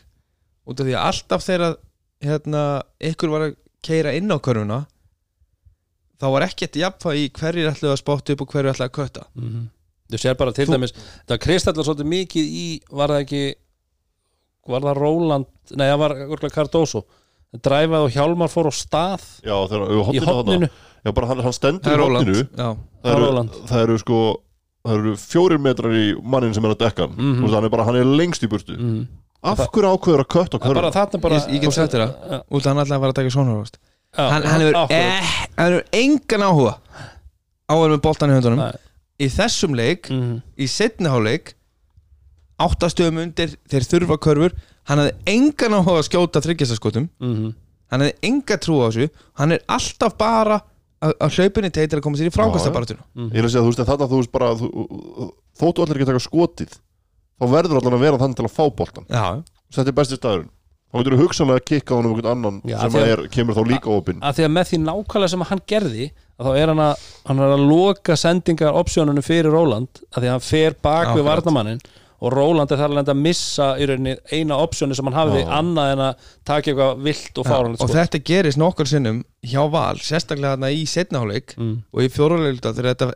Út af því að alltaf þegar hérna, ykkur var að keira inn á körfuna þá var ekkert jafnfæði í hverjir ætlaðu að spotta upp og hverjir ætlaðu að kötta. Mm þú sér bara til Þú- dæmis það kristallar svolítið mikið í var það ekki var það Róland, nei það var örgulega Cardoso. Dræfaði og Hjálmar fór á stað já, við í hotninu já, bara hann, hann stendur í já, það það eru sko það eru fjórir metrar í mannin sem er að dekka mm hann er bara, hann er lengst í burtu. Mm. af hverju ákveður að körfuna þarna bara Ég- ég get þér það. Út af hann ætlaði að fara að taka svona hann, hann hefur eh, hann hefur engan áhuga á að vera með boltan í höndunum. Nei. í þessum leik, Mhm. í setni háleik áttastöðum undir þeir þurfa körfur, hann hefði engan áhuga að skjóta þryggjastaskotum Mhm. hann hefði enga trú á þessu. Hann er alltaf bara að, að hlaupinni teitir að koma sér í frákastabaratuna ég er að segja, þú veist, en þarna þú veist bara þú, þóttu allir ekki taka skotið þá verður allir að vera þannig til að fá boltan já, þetta er besti staðurinn þá getur þú hugsanlega að kikka honum einhvern annan Já, sem því að- er, kemur þá líka opinn að því að með því nákvæmlega sem hann gerði að þá er hann að, hann er að loka sendingar opsjónunum fyrir Róland að því að hann fer bak við Akkurat. varnamannin og Róland er þar að lenda að missa í rauninni eina opsjónu sem hann hafði Já. annað en að taka eitthvað vilt og fáranlegt og þetta gerist nokkur sinnum hjá Val, sérstaklega þarna í setni háleik mm. og í fjóruleilda þegar þetta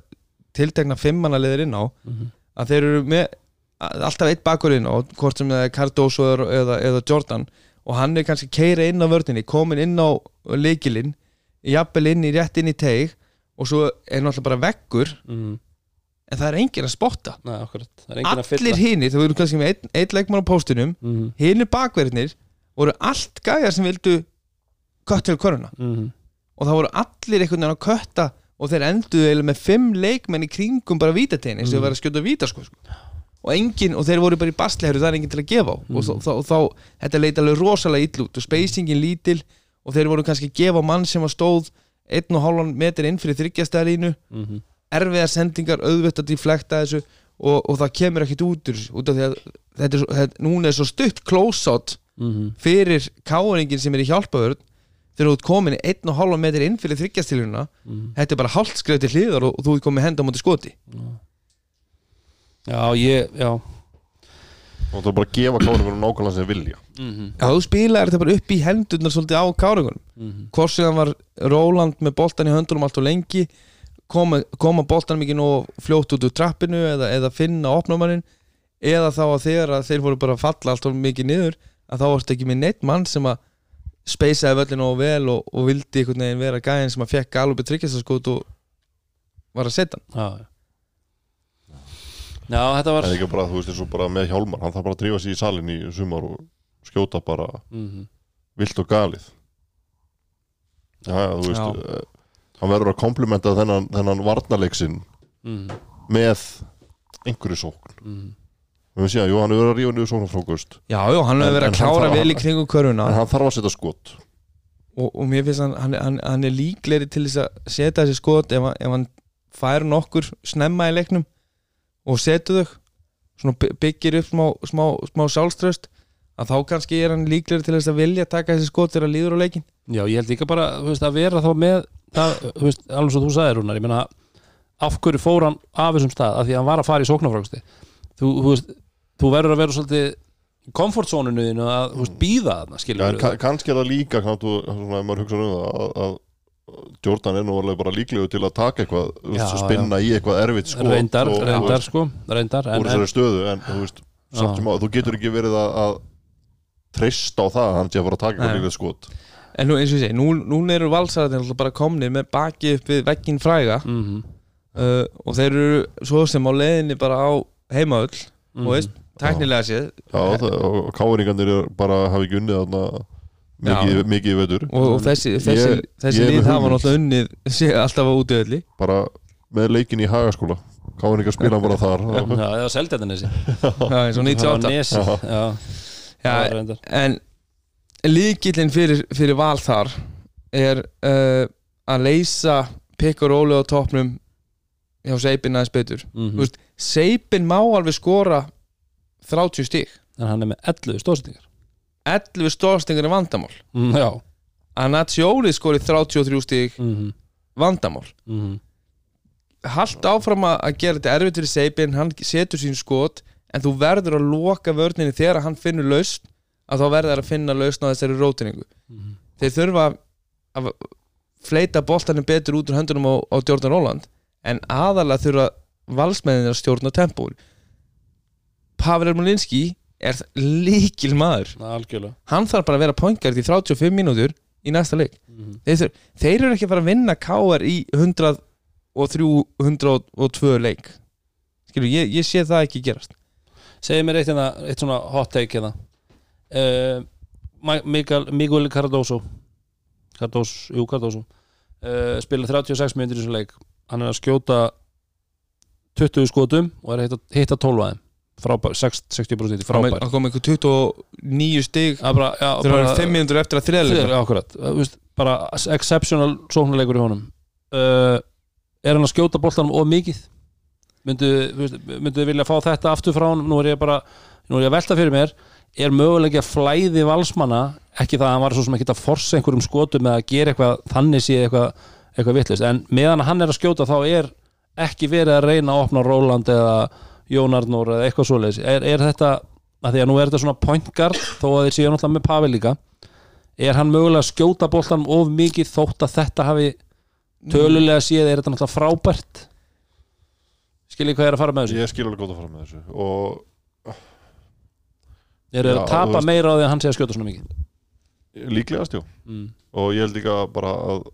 tiltekna fimmana liðir inn á Mhm. að þeir eru með alltaf eitt bakur inn á hvort sem það er Cardoso eða, eða, eða Jordan og hann er kannski keira inn á vörninni komin inn á leikilinn jafnvel inn í rétt inn í teig og svo er náttúrulega bara veggur Mm. en það er enginn að spotta Nei, það fylla allir hinnir, þú eru kannski með einn, einn leikmann á póstunum mm. hinnir bakverðinir voru allt gæjar sem vildu kött til koruna Mm. og það voru allir einhvern veginn að kötta og þeir enduðu eiginlega með fimm leikmenn í kringum bara vítategin eins og Mm. þeir var að skjóta víta sko, sko. Og engin, og þeir voru bara í basleheru það er engin til að gefa á og, þá, þá, þá, þetta leiti alveg rosalega ill út og spacingin lítil og þeir voru kannski að gefa mann sem að stóð einn og hálfan metr inn fyrir þryggjastæðalínu Mm. erfiðar sendingar, auðvitað að deflekta þessu og, og það kemur ekkit út úr út af því að þetta er, þetta, núna er svo stutt close-out Mhm. fyrir káringin sem er í hjálpaðurð þegar þú ert komin í 1,5 metri inn fyrir þryggjastiluna Mhm. þetta er bara hálft skrif til hliðar og, og þú ert komin henda á móti skoti Já, ég, já. Og er bara gefa káringunum nákvæmlega sem þeir vilja. Mhm. Já, þú spilaðir þetta bara upp í hendurnar svolítið á káringunum Mhm. hvort sem var Róland með boltan í höndunum allt og lengi koma, koma boltanum ekki nú fljótt út úr trappinu eða, eða finna opnumannin eða þá að þegar að þeir voru bara að falla allt og mikið niður að þá varst ekki með neitt mann sem að speysaði völlinu og vel og, og vildi einhvern veginn vera gæðin sem að fekk galupi tryggjastaskot og var að setja hann. Já, já Já, þetta var en ekki bara, þú veist, eins og bara með Hjálmar hann þarf bara að drífa sig í salin í sumar og skjóta bara Mhm. vilt og galið já, já, þú veist Já. uh, hann verður að komplimenta þennan, þennan varnarleiksinn Mhm. með einhverju sókn Mhm. við höfum síðan, jú, hann er verið að rífa niður sókn frákust Já, já, hann hefur verið að klára vel í kringum körfuna en hann þarf að setja skot og, og mér finnst hann, hann, hann, hann er líklegri til þess að setja þessi skot ef, ef hann fær nokkur snemma í leiknum og setur þau svona by- byggir upp smá, smá, smá sjálfströst að þá kannski er hann líklegri til þess að vilja taka þessi skot þegar hann líður á leikin Já, ég held líka bara, þú veist, að vera þá með það, þú veist, alveg svo þú sagðir Rúnar ég meina, af hverju fór hann af þessum stað, af því að hann var að fara í sóknarfrákusti þú, þú veist, þú verður að vera svolítið þínu að, þú veist, býða þarna, kannski er það líka kannt, svona, ef maður hugsa um það að, að Jordan er nú alveg bara líklegu til að taka eitthvað, Já, spinna í eitthvað erfitt skot reyndar, og, reyndar, sko reyndar, en, en, þessari stöðu en þú veist, samt Já. sem að þú getur ekki verið að, að treysta á það að hann sé að fara að taka eitthvað líka skot. En nú eins og ég segi, nú, nú eru valsararnir alltaf bara komnir með baki upp við veggin fræga. Mm uh, og þeir eru svo sem á leiðinni bara á heimaöll Mhm. og veist, tæknilega séð. Já, það, og káringarnir bara hafa ekki unnið þarna mikið, mikið í vetur. Og, og þessi, þessi, Ég- þessi ég lið hafa náttúrulega unnið alltaf á útöðli bara með leikin í hagaskóla. Káringar spila hann bara þar. Já, það var Seltjarnanesi eins og 98 Nesi, já, já, Já, reyndar. en líkillin fyrir, fyrir val þar er uh, að leysa pikk og róli á topnum hjá Seipin aðeins betur. Þú veist, Seipin má alveg skora 30 stík En hann er með 11 stóðsendingar 11 stóðstingar er vandamál. Mm, Já. Að Natsjóli skori 33 stík mm vandamál. -hmm. Halt áfram að gera þetta erfitt fyrir Seipin hann setur sín skot en þú verður að loka vörninni þegar hann finnur lausn að þá verður að finna lausn á þessari rótiningu Mhm. þeir þurfa að fleita boltanum betur út úr höndunum á, á Jordan Roland en aðalega þurfa valsmenninir að stjórna tempóin Pavel Ermolinski er líkil maður. Algjörlega. Hann þarf bara að vera pointgard í 35 mínútur í næsta leik. Mhm. þeir, þur, þeir eru ekki að fara að vinna KR í 103 102 leik. Skilur, ég, ég sé það ekki gerast. Segðu mér eitt, hérna, eitt svona hot take uh, Miguel, Miguel Cardoso. Cardoso, jú Cardoso. Uh, spila 36 minnir í þessu leik. Hann er að skjóta 20 skotum og er að hitta, hitta 12 aðeim frábær, 6, 60% frábær. Hann kom einhver 29 stig Það er þegar það eru 5 mínútur eftir að veist, bara exceptional sóknarleikur í honum. Uh, er hann að skjóta boltanum of mikið? Myndu, myndu vilja fá þetta aftur frá honum, nú er ég bara nú er ég að velta fyrir mér, er mögulega flæði valsmanna, ekki það að hann var svo sem ekki að forsa einhverjum skotum eða gera eitthvað þannig sé eitthvað, eitthvað vittlist en meðan hann er að skjóta þá er ekki verið að reyna að opna Róland eða Jón Arnór eða eitthvað svoleiðis. Er, er þetta, að því að nú er þetta svona point guard þó að þeir séu náttúrulega með Pavel líka er hann mögulega að skjóta boltanum of mikið þótt að þetta hafi tölulega séð er þetta náttúrulega frábært? Skiljið hvað er að fara með þessu? Ég skil alveg gótt að fara með þessu. Og er það að tapa veist- meira á því að hann sé að skjóta svona mikið? Líklegast já mm. og ég held líka bara að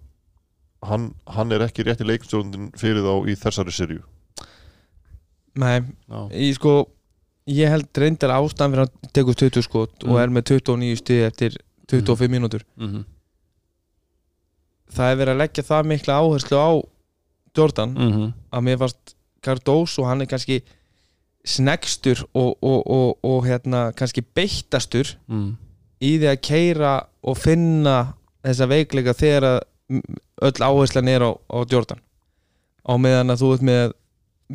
hann, hann er ekki rétt í leikstjórnundin fyrir þá í þessari serju Nei, ég sko ég held reyndar ástæðan fyrir að teka upp 20 skot og Mm. er með 29 stig eftir 25 mínútur Mm -hmm. það er verið að leggja það mikla áherslu á Jordan Mm -hmm. að mér varst Cardoso hann er kannski snegstur og, og, og, og hérna kannski beittastur Mm. í því að keira og finna þessa veikleika þegar mm, öll áherslan er á, á Jordan á meðan að þú ert með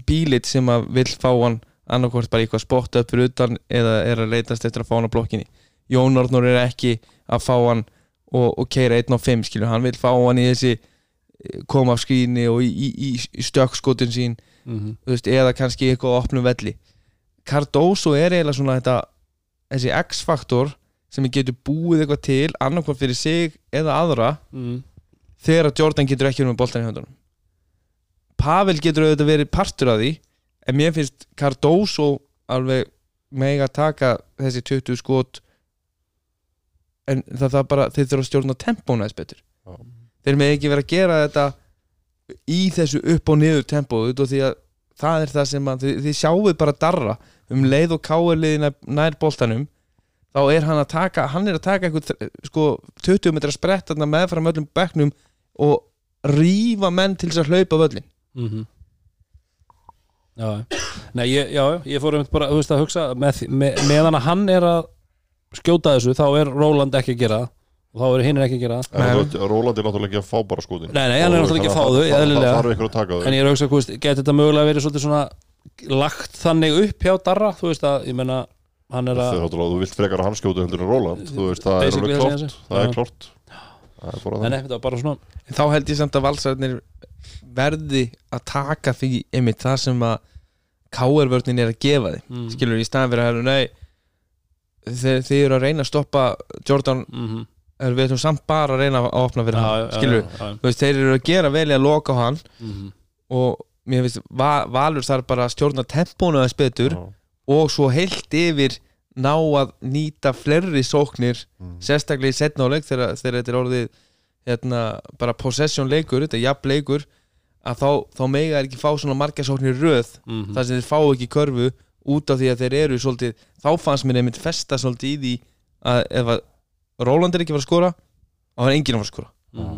bílit sem að vill fá hann annarkvort bara eitthvað spott upp fyrir utan eða er að leitast eftir að fá hann á blokkinni Jón Ornur er ekki að fá hann og, og keira 1 á 5 skilur, hann vil fá hann í þessi eh, koma af skrýni og í, í, í, stökkskotin sín Mhm. þú veist, eða kannski eitthvað opnum velli Cardoso er eiginlega svona þetta, þessi X-faktor sem getur búið eitthvað til annarkvort fyrir sig eða aðra Mhm. þegar að Jordan getur ekki verið með boltan í höndunum Pavel getur auðvitað verið partur af því en mér finnst Cardoso alveg mega taka þessi 20 skot en það, það bara þeir þurfa að stjórna tempóna þess betur Já. þeir með ekki vera að gera þetta í þessu upp og niður tempó og því að það er það sem að þið, þið sjáuð bara darra um leið og káerliðina nær boltanum þá er hann að taka hann er að taka einhver sko 20 metra sprett meðfram öllum bekknum og rífa menn til þess að hlaupa völlin Mhm. Já, nei, ég, já, ég fór einmitt bara, þú veist, að hugsa með, með, meðan að hann er að skjóta þessu, þá er Róland ekki að gera og þá er hinn ekki að gera Róland er náttúrulega ekki að fá bara skotin. Nei, nei, hann er náttúrulega ekki að fá þau, Það eðlilega. þarf ykkur að taka þau. En ég er að hugsa, þú veist, getur þetta mögulega verið svolítið svona lagt þannig upp hjá Darra, þú veist að, ég menna hann er Þegar að, náttúrulega þú vilt frekar að hann skjóti heldur en Róland Þú veist, það er Basically alveg það klárt. segja sig. Það er Já. klárt. Það er bara nei, það nei, þetta var bara svona en þá held ég samt að valsarnir verði að taka því einmitt það sem að káervörnin er að gefa því mm, skilur í staðan fyrir að hefur nei þeir, þeir eru að reyna að stoppa Jordan, mm, er við ætlum samt bara að reyna að opna fyrir hann, skilur já, Þú veist, þeir eru að gera vel í að loka á hann mhm, og mér finnst va Valur þarf bara að stjórna tempónu aðeins betur og svo heilt yfir ná að nýta fleiri sóknir Mm. sérstaklega í setna áleik þegar, þegar þetta er orðið hérna, bara possession leikur, þetta er jafn leikur að þá, þá mega er ekki fá svona marga sóknir í röð mhm. þar sem þeir fá ekki körfu út af því að þeir eru svolítið, þá fannst mér einmitt festa svolítið í því að ef að Róland er ekki fara að skora þá er enginn að fara að skora Mhm.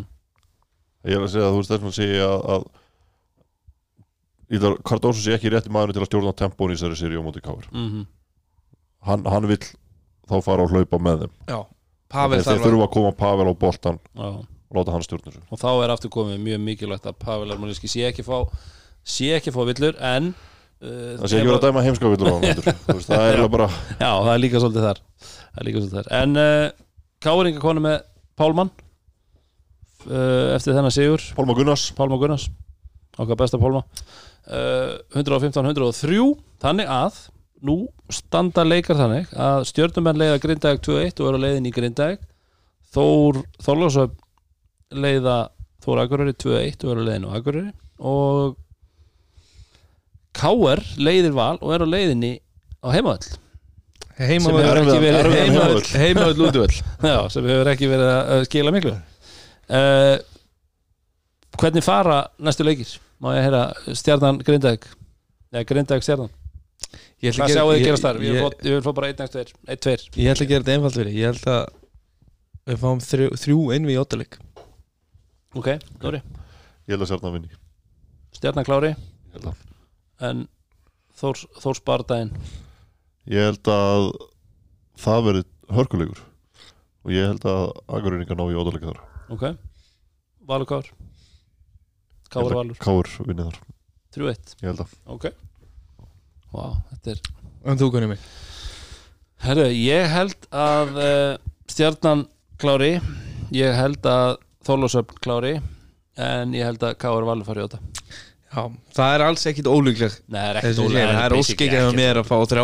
Ég er að segja að þú veist þess að segja að, Cardoso sé ekki rétti maður til að stjórna tempón í þessari seri á móti káir Mhm. hann, hann vill þá fara og hlaupa með þeim Já, Pavel þeir, þeir þarf að þurfa að koma Pavel á boltan Já. Og láta hann stjórna þessu. Og þá er aftur komið mjög mikilvægt að Pavel Armaníski sé ekki fá sé ekki fá villur en uh, það sé ekki verið að dæma heimskafillur á hann það er bara já, það er líka svolítið þar. Líka svolítið þar. En uh, Káringa konu með Pálmann uh, eftir þennan sigur. Pálma Gunnars. Pálma Gunnars okkar besta Pálma. Uh, 115-103 þannig að nú standa leikar þannig að stjörnumenn leiða Grindag 2-1 og eru á leiðin í Grindag Þór Þorlásöf leiða Þór Akureyri 2-1 og eru leiðin á Akureyri. Og KR leiðir val og eru á leiðinni á heimavöll. Heima Sem hefur ekki verið- heimavöll Heimavöll. Útvöll Já, sem hefur ekki verið að að skila miklu. Uh, Hvernig fara næstu leikir? Má ég heyra stjarnan Grindag Nei, Grindag stjarnan. Ég ætla Hvað að sjáu þið ég- vil fá bara 1-2 1-2 Ég ætla að gera þetta einfalt fyrir Ég held að við fáum þrjú, þrjú einvi í óttaleg Ok, Nóri ég held að sérna vinni. Stjarnan klári? Ég held að- En Þórs, Þórs bardaginn ég held að það verið hörkulegur og ég held að Akureyringar ná í ótalega þar. Ok. Valur Kár Kár Valur. Káur vinni þar. 3-1 ég held að. Ok. Vá, þetta er En þú konið mig Herru, ég held að uh, stjarnan klári. Ég held að Þorlásöfn klári En ég held að Káur Valur fari á þetta Já, það er alls ekkit ólíkleg Nei, það er ekkert sé, það er af ekkert- mér að fá þrjá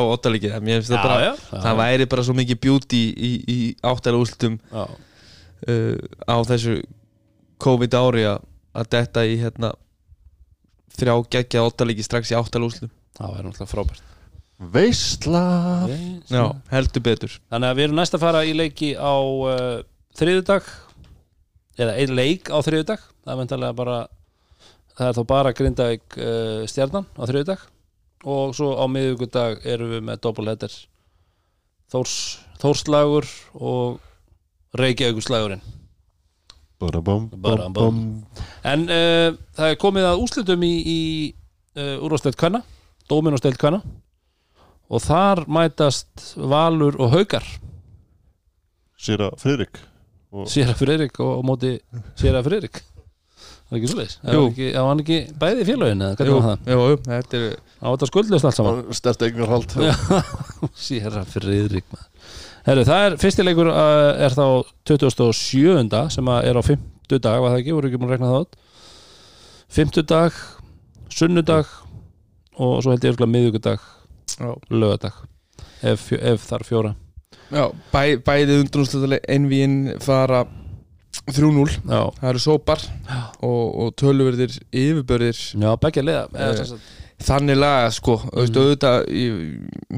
finnst það bara Já, já, já, Það væri bara svo mikið beauty í, í áttalega úrslutum já. uh, á þessu COVID ári að detta í hérna þrjá geggja óttalegi strax í áttalega úrslutum Það væri náttúrulega frábært. Veistla Já, heldur betur. Þannig að við erum næst að fara í leiki á uh, þriðudag eða ein leik á þriðudag það er bara það er þá bara Grindavík uh, stjarnan á þriðudag og svo á miðugudag erum við með doppelheader Þórs, Þórslagur og Reykjavíkuslagurinn Barabam, Barabam. bam, en uh, það er komið að úslitum í, í uh, úrvastelt kvenna Dóminostelt kvenna. Og þar mætast Valur og Haukar. Sýra Friðrik og Séra Friðrik og á móti Séra Friðrik. Var ekki svoleiðis. Jú. á hann ekki bæði í félagin eða hvernig jú, var það? jú, jú, þetta er á þetta skuldlust allt saman. Stert eignarhald. Sér að friðrik maður. Herru, það er, fyrsti leikur uh, er þá 27. sem að er á 50 dag, var það ekki, voru ekki múin að rekna það át 50 dag sunnudag og svo held ég örugglega miðvikudag Já. lögadag ef, ef þar fjóra Já, bæ, bæði undrúnslutaleg Envíin fara 3-0 Já, Það eru sópar og, og töluverðir yfirbörðir já begge liða. Eh, eða, sagt, Þannig laga sko. Mm. veist, auðvitað, ég,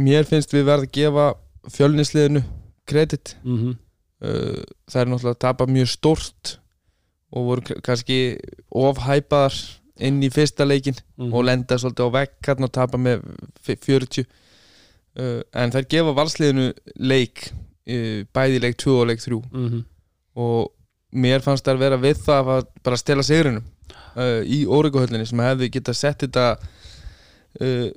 Mér finnst við verða að gefa fjölnisliðinu kredit. Mhm, uh, Það er náttúrulega að tapa mjög stórt og voru kannski ofhæpaðar inn í fyrsta leikin mhm. og lenda svolítið á vekk og tapa með f- 40 uh, en þær gefa valsliðinu leik uh, bæði leik 2 og leik 3 Mhm. og mér fannst þær vera við það að bara stela sigrinum uh, í Órikuhöllinni sem hefði getað sett þetta uh,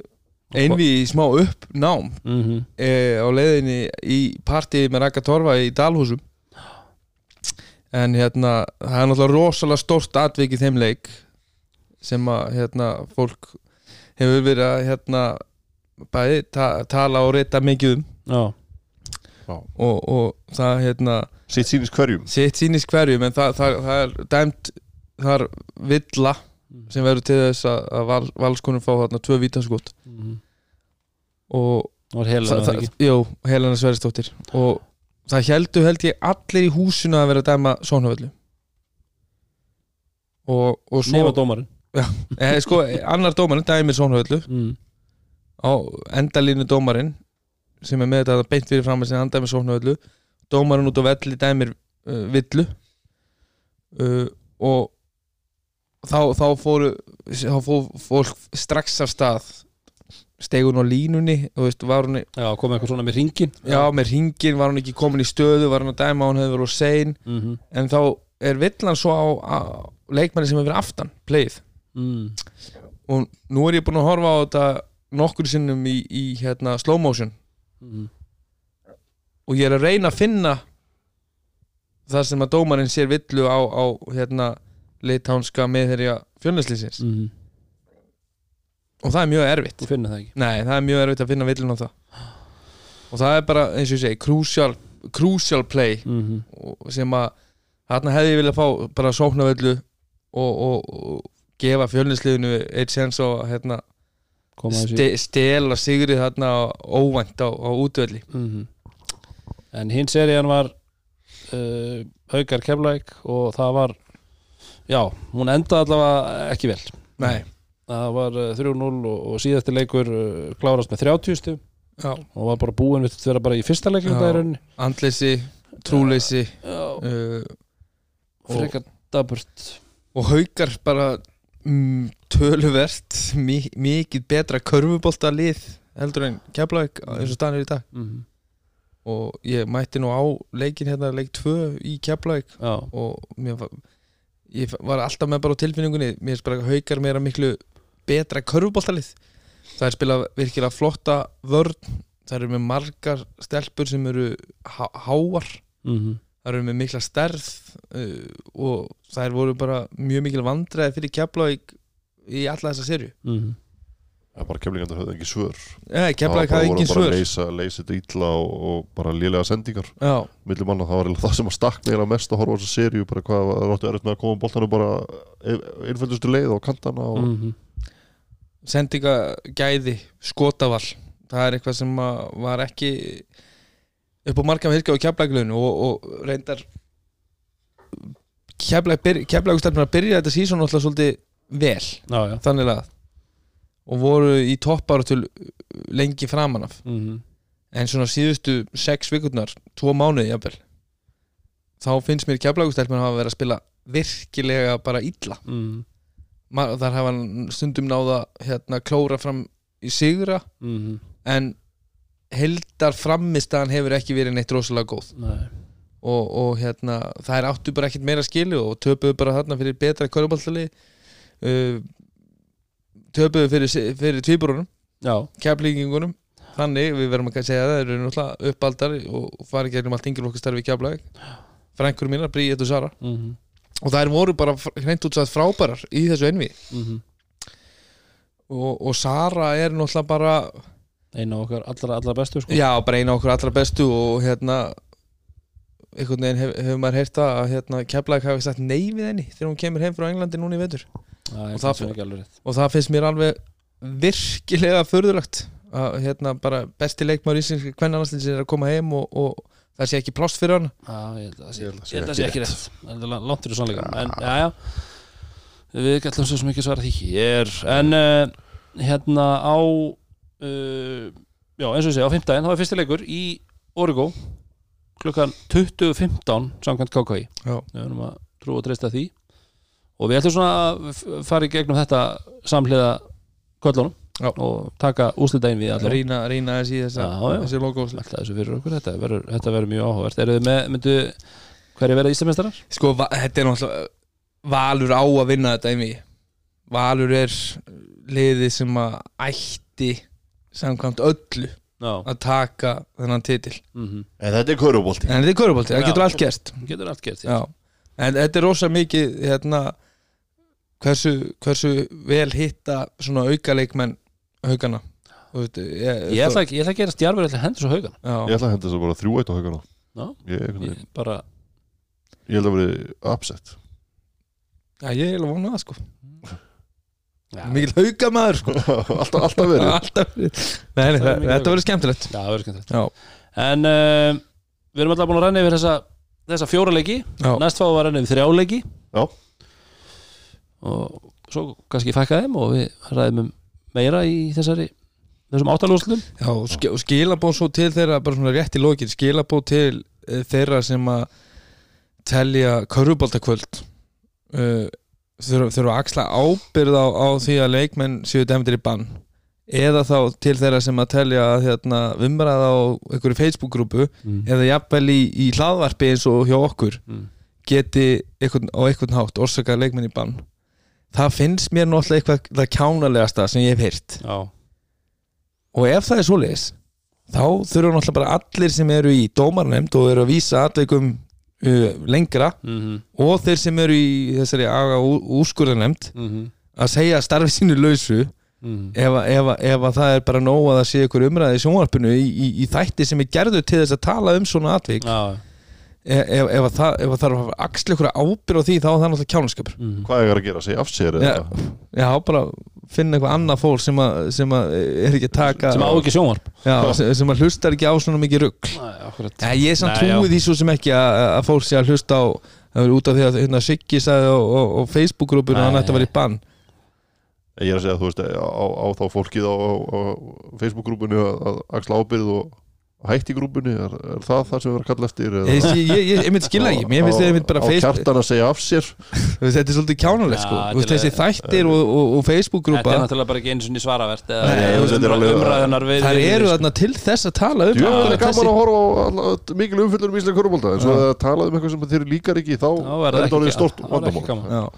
einvi í smá uppnám Mhm. uh, á leiðinni í partí með Raka Torfa í Dalhúsum en hérna það er náttúrulega rosalega stórt atvik í þeim leik sem að hérna fólk hefur verið að hérna bæði ta tala og rita mikið um. Já, og, og það hérna sitt sýnis hverjum. sitt sýnis hverjum en það, það, það er dæmt það er villa sem verður til þess að, að val, valskonum fá þarna tvö mhm. og það, það það, ekki. jú, Helena Sverrisdóttir. Og það heldur held ég allir í húsinu að vera að dæma Sónavöldu og, og svo Nefna dómarinn. Eh, sko, annar dómarinn dæmir Sónavöldu mm. Á endalínu dómarinn sem er með þetta beint fyrir fram að sinna hann dæmir Sónavöldu dómarinn út á velli dæmir uh, villu. Uh, og þá, þá fóru þá fór fólk strax af stað. Stegun á línunni veist, hún Já, kom eitthvað svona með ringin Já, með ringin var hann ekki komin í stöðu var hann að dæma hann hefði verið á sein. Mm en þá er villan svo á, á leikmanni sem hefur verið aftan playið. Mm. og nú er ég búinn að horfa á þetta nokkur sinnum í, í hérna, slow motion. Mm. og ég er að reyna að finna það sem að dómarinn sér villu á, á hérna, leitánska meðherja fjölnæslýsins Mm. og það er mjög erfitt. Það ekki? Nei, það er mjög erfitt að finna villun á það. Og það er bara, eins og ég segi, crucial, crucial play mm og sem að þarna hefði ég viljað fá bara sóknarvellu og, og, og gefa fjölnisliðinu eitt sens að hérna, ste, stela sigrið þarna óvænt á, á útvelli. Mm En hinn serían var uh, Haukar Keflæk og það var já, hún endaði allavega ekki vel. Nei, það var uh, 3-0 og, og síðasti leikur uh, klárast með 30 stu já, og var bara búin við þetta bara í fyrsta leikum andleysi trúleysi uh, frekar daburt og haukar bara töluvert mi, mikið betra körfubolta lið heldur en keflaug eins og stanir í dag. Mm og ég mætti nú á leikin hérna leik 2 í keflaug já, og mér var, ég var alltaf með bara tilfinningunni mér bara haukar meira miklu betra körfuboltalið. Það er spilað virkilega flotta vörn það eru með margar stelpur sem eru há, háar. Mm það eru með mikla stærð uh, og það voru bara mjög mikil vandræði fyrir Keflavík í alla þessa serju mm Það er bara kemlingandur höfðu ekki svör. Nei, Keflavík hafði engin bara svör. að leysa, leysa þetta illa og, og bara lélega sendingar Já, milli manna, það var það sem að stakk meira mest að horfa á þessa serju, bara hvað það ráttu erfitt með að koma boltanum bara einföldustu leið á kantana og -hmm. sendingagæði skotavall það er eitthvað sem að var ekki upp á marka virka á Keflavík og, og reyndar að byrja þetta sísón alltaf svolítið vel já, já. þannig að og voru í toppar til lengi framan af. Mm en svona síðustu sex vikurnar tvo mánuði jafnvel þá finnst mér keflagustelpun hafa verið að spila virkilega bara illa. -hmm. Ma- þar hafa hann stundum náða hérna klóra fram í sigra. Mm en heldar frammistaðan hefur ekki verið neitt rosalega góð. Nei. og, og hérna það er áttu bara ekkert meira skilu og töpuðu bara þarna fyrir betra kvörubaltali uh, töpuðu fyrir, fyrir tvíburunum já, keflingingunum þannig, við verðum að segja það, þeir eru náttúrulega uppaldar og fara í gegnum allt yngri okkar starfi í keflag frængur mínar, Bríett og Sara. Mm og þær voru bara hreint út sagt frábærar í þessu envi mm og, og Sara er náttúrulega bara einu af okkar allra, allra bestu sko. já, bara eina okkur allra bestu og hérna einhvern veginn hef, hefur maður heyrt það að hérna, Keflæk hafi sagt nei við henni þegar hún kemur heim frá Englandi núna í vetur. Og það- finnst það ekki alveg rétt. og það finnst mér alveg virkilega förðulegt að hérna bara besti leikmaður íslenski kvennanarslins er að koma heim og, og það sé ekki plást fyrir hann Já, ég held að það sé, ekki rétt. Það er langt fyrir sannleikum En, já, já. Við gætlum svo ekki svara því. Hér En uh, hérna á uh, Já, eins og ég segja, á fimmtæðin þá er fyrsti leikur í Origo klukkan 20.15 samkvæmt KKI. Við erum að trú og treysta því og við ætlum svona að fara í gegnum þetta samhliða köllunum Já. og taka úslitaðin við allavega rýna, rýna þessi já. þessi logo Alltaf þessu fyrir okkur, þetta verður, þetta verður mjög áhugavert Eru þið með, myndu, hverju verða Íslamestarar? sko, va- þetta er náttúrulega Valur á að vinna þetta einmi Valur er liðið sem að ætti samkvæmt öllu Já, að taka þennan titil. Mm En þetta er körubolti en þetta er körubolti, það getur allt gerst. Getur allt gert en þetta er rosa mikið hérna, hversu, hversu vel hitta svona aukaleikmenn haugana. Þú veit, ég, Ég ætla ég ætla að gera stjarfur ætla að hendur svo haugan Ég já, ætla að henda þess að bara þrjú eitt á haugana. Ég, ég, ég, bara ég held að veri upset. Já, ég er alveg vonað það sko Mikil haugamaður sko. Alltaf, alltaf verið. Alltaf verið. Nei, nei, Það þetta verður skemmtilegt. Já, það verður skemmtilegt. Já, En uh, við erum alltaf búin að renna yfir þessa þessa fjóra leiki, næst fáum við að renna yfir þrjá leiki. Já. og svo kannski fækka þeim og við ræðum um meira í þessari þessum áttalúslum já og sk- og skilabóð svo til þeirra bara svona rétt í lokin skilabóð til uh, þeirra sem að telja köruboltakvöld uh, þurfa að axla ábyrð á, á því að leikmenn séu dæmdir í bann eða þá til þeirra sem að telja að hérna, umræða á einhverju Facebook-grúpu mm. eða jafnvel í, í hlaðvarpi eins og hjá okkur Mm. geti einhvern, á einhvern hátt orsaka leikmenn í bann það finnst mér náttúrulega eitthvað það kjánalegasta sem ég hef heyrt Já, og ef það er svoleiðis þá þurfa náttúrulega bara allir sem eru í dómarnefnd og eru að vísa atveikum lengra mm og þeir sem eru í þessari aga úrskurðarnefnd -hmm. að segja starfi sínu lausu Mm. ef, að- ef, ef að það er bara nóg að það sé ykkur umræði í sjónvarpinu í, í, í þætti sem er gerður til þess að tala um svona atvik Já, ef, ef, ef, að það, að það er að axla ykkur ábyrð á því þá er það náttúrulega kjánaskapur mm. Hvað er að gera? Segja af sér Já, eða? já, bara finna eitthvað annað fólk sem að, sem að er ekki að taka sem á ekki sjónvarp. Já, sem, sem að hlustar ekki á svona mikið rugg ég er samt trúið því svo sem ekki að, að fólk sé að hlusta á það er út af því að hérna, Siggi sagði á, á, á Facebook-grúpinu að hann ætti að vera í bann. Ég er að segja, þú veist, á, á, á þá fólkið á, á, á Facebook-grúpunni að, að axla ábyrð og hætti grúpunni, er, er það það sem við erum að kalla eftir? eða- ég, ég, ég, ég myndi skilja ekki mér finnst einmitt bara á Facebook kjartan að segja af sér þetta er svolítið kjánulegt sko. Já, Þú veist, til þessi þættir og, og, og Þetta Facebook-grúpa er náttúrulega bara ekki svaravert eða þetta er alveg- umræðunar við við- eru þarna til þess að tala um það er gaman að horfa mikil umfyllur um íslenska körubólta en svo að tala um eitthvað sem þeir líkar ekki þá er það þetta ekki- stort það vandamál.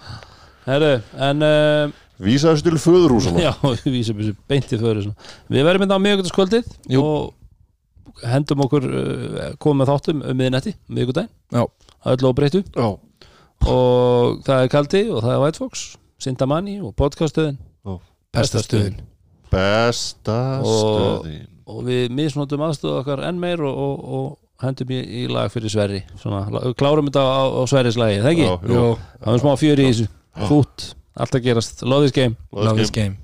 Herru, en uh, Vísa þessu til föðurhúsana Já, þessu beintið fyrir svona. Við verðum mynda á miðvíkutaskvöldið Jú. og hendum okkur uh, komum með þáttum um miðnetti miðvíkudaginn, Já. það er öllu óbreyttu Já, og það er Kaldi og það er White Fox Sintamani og podcastuðin Besta stöðin. Besta Og- og við misnotum aðstöðu okkar enn meir og, og, og hendum í, í lag fyrir Sverri. Svona, klárum þetta á, á Sverris lagi, það ekki? Já. Það er smá fjör í þessu, fút allt að gerast, love this game. Love this game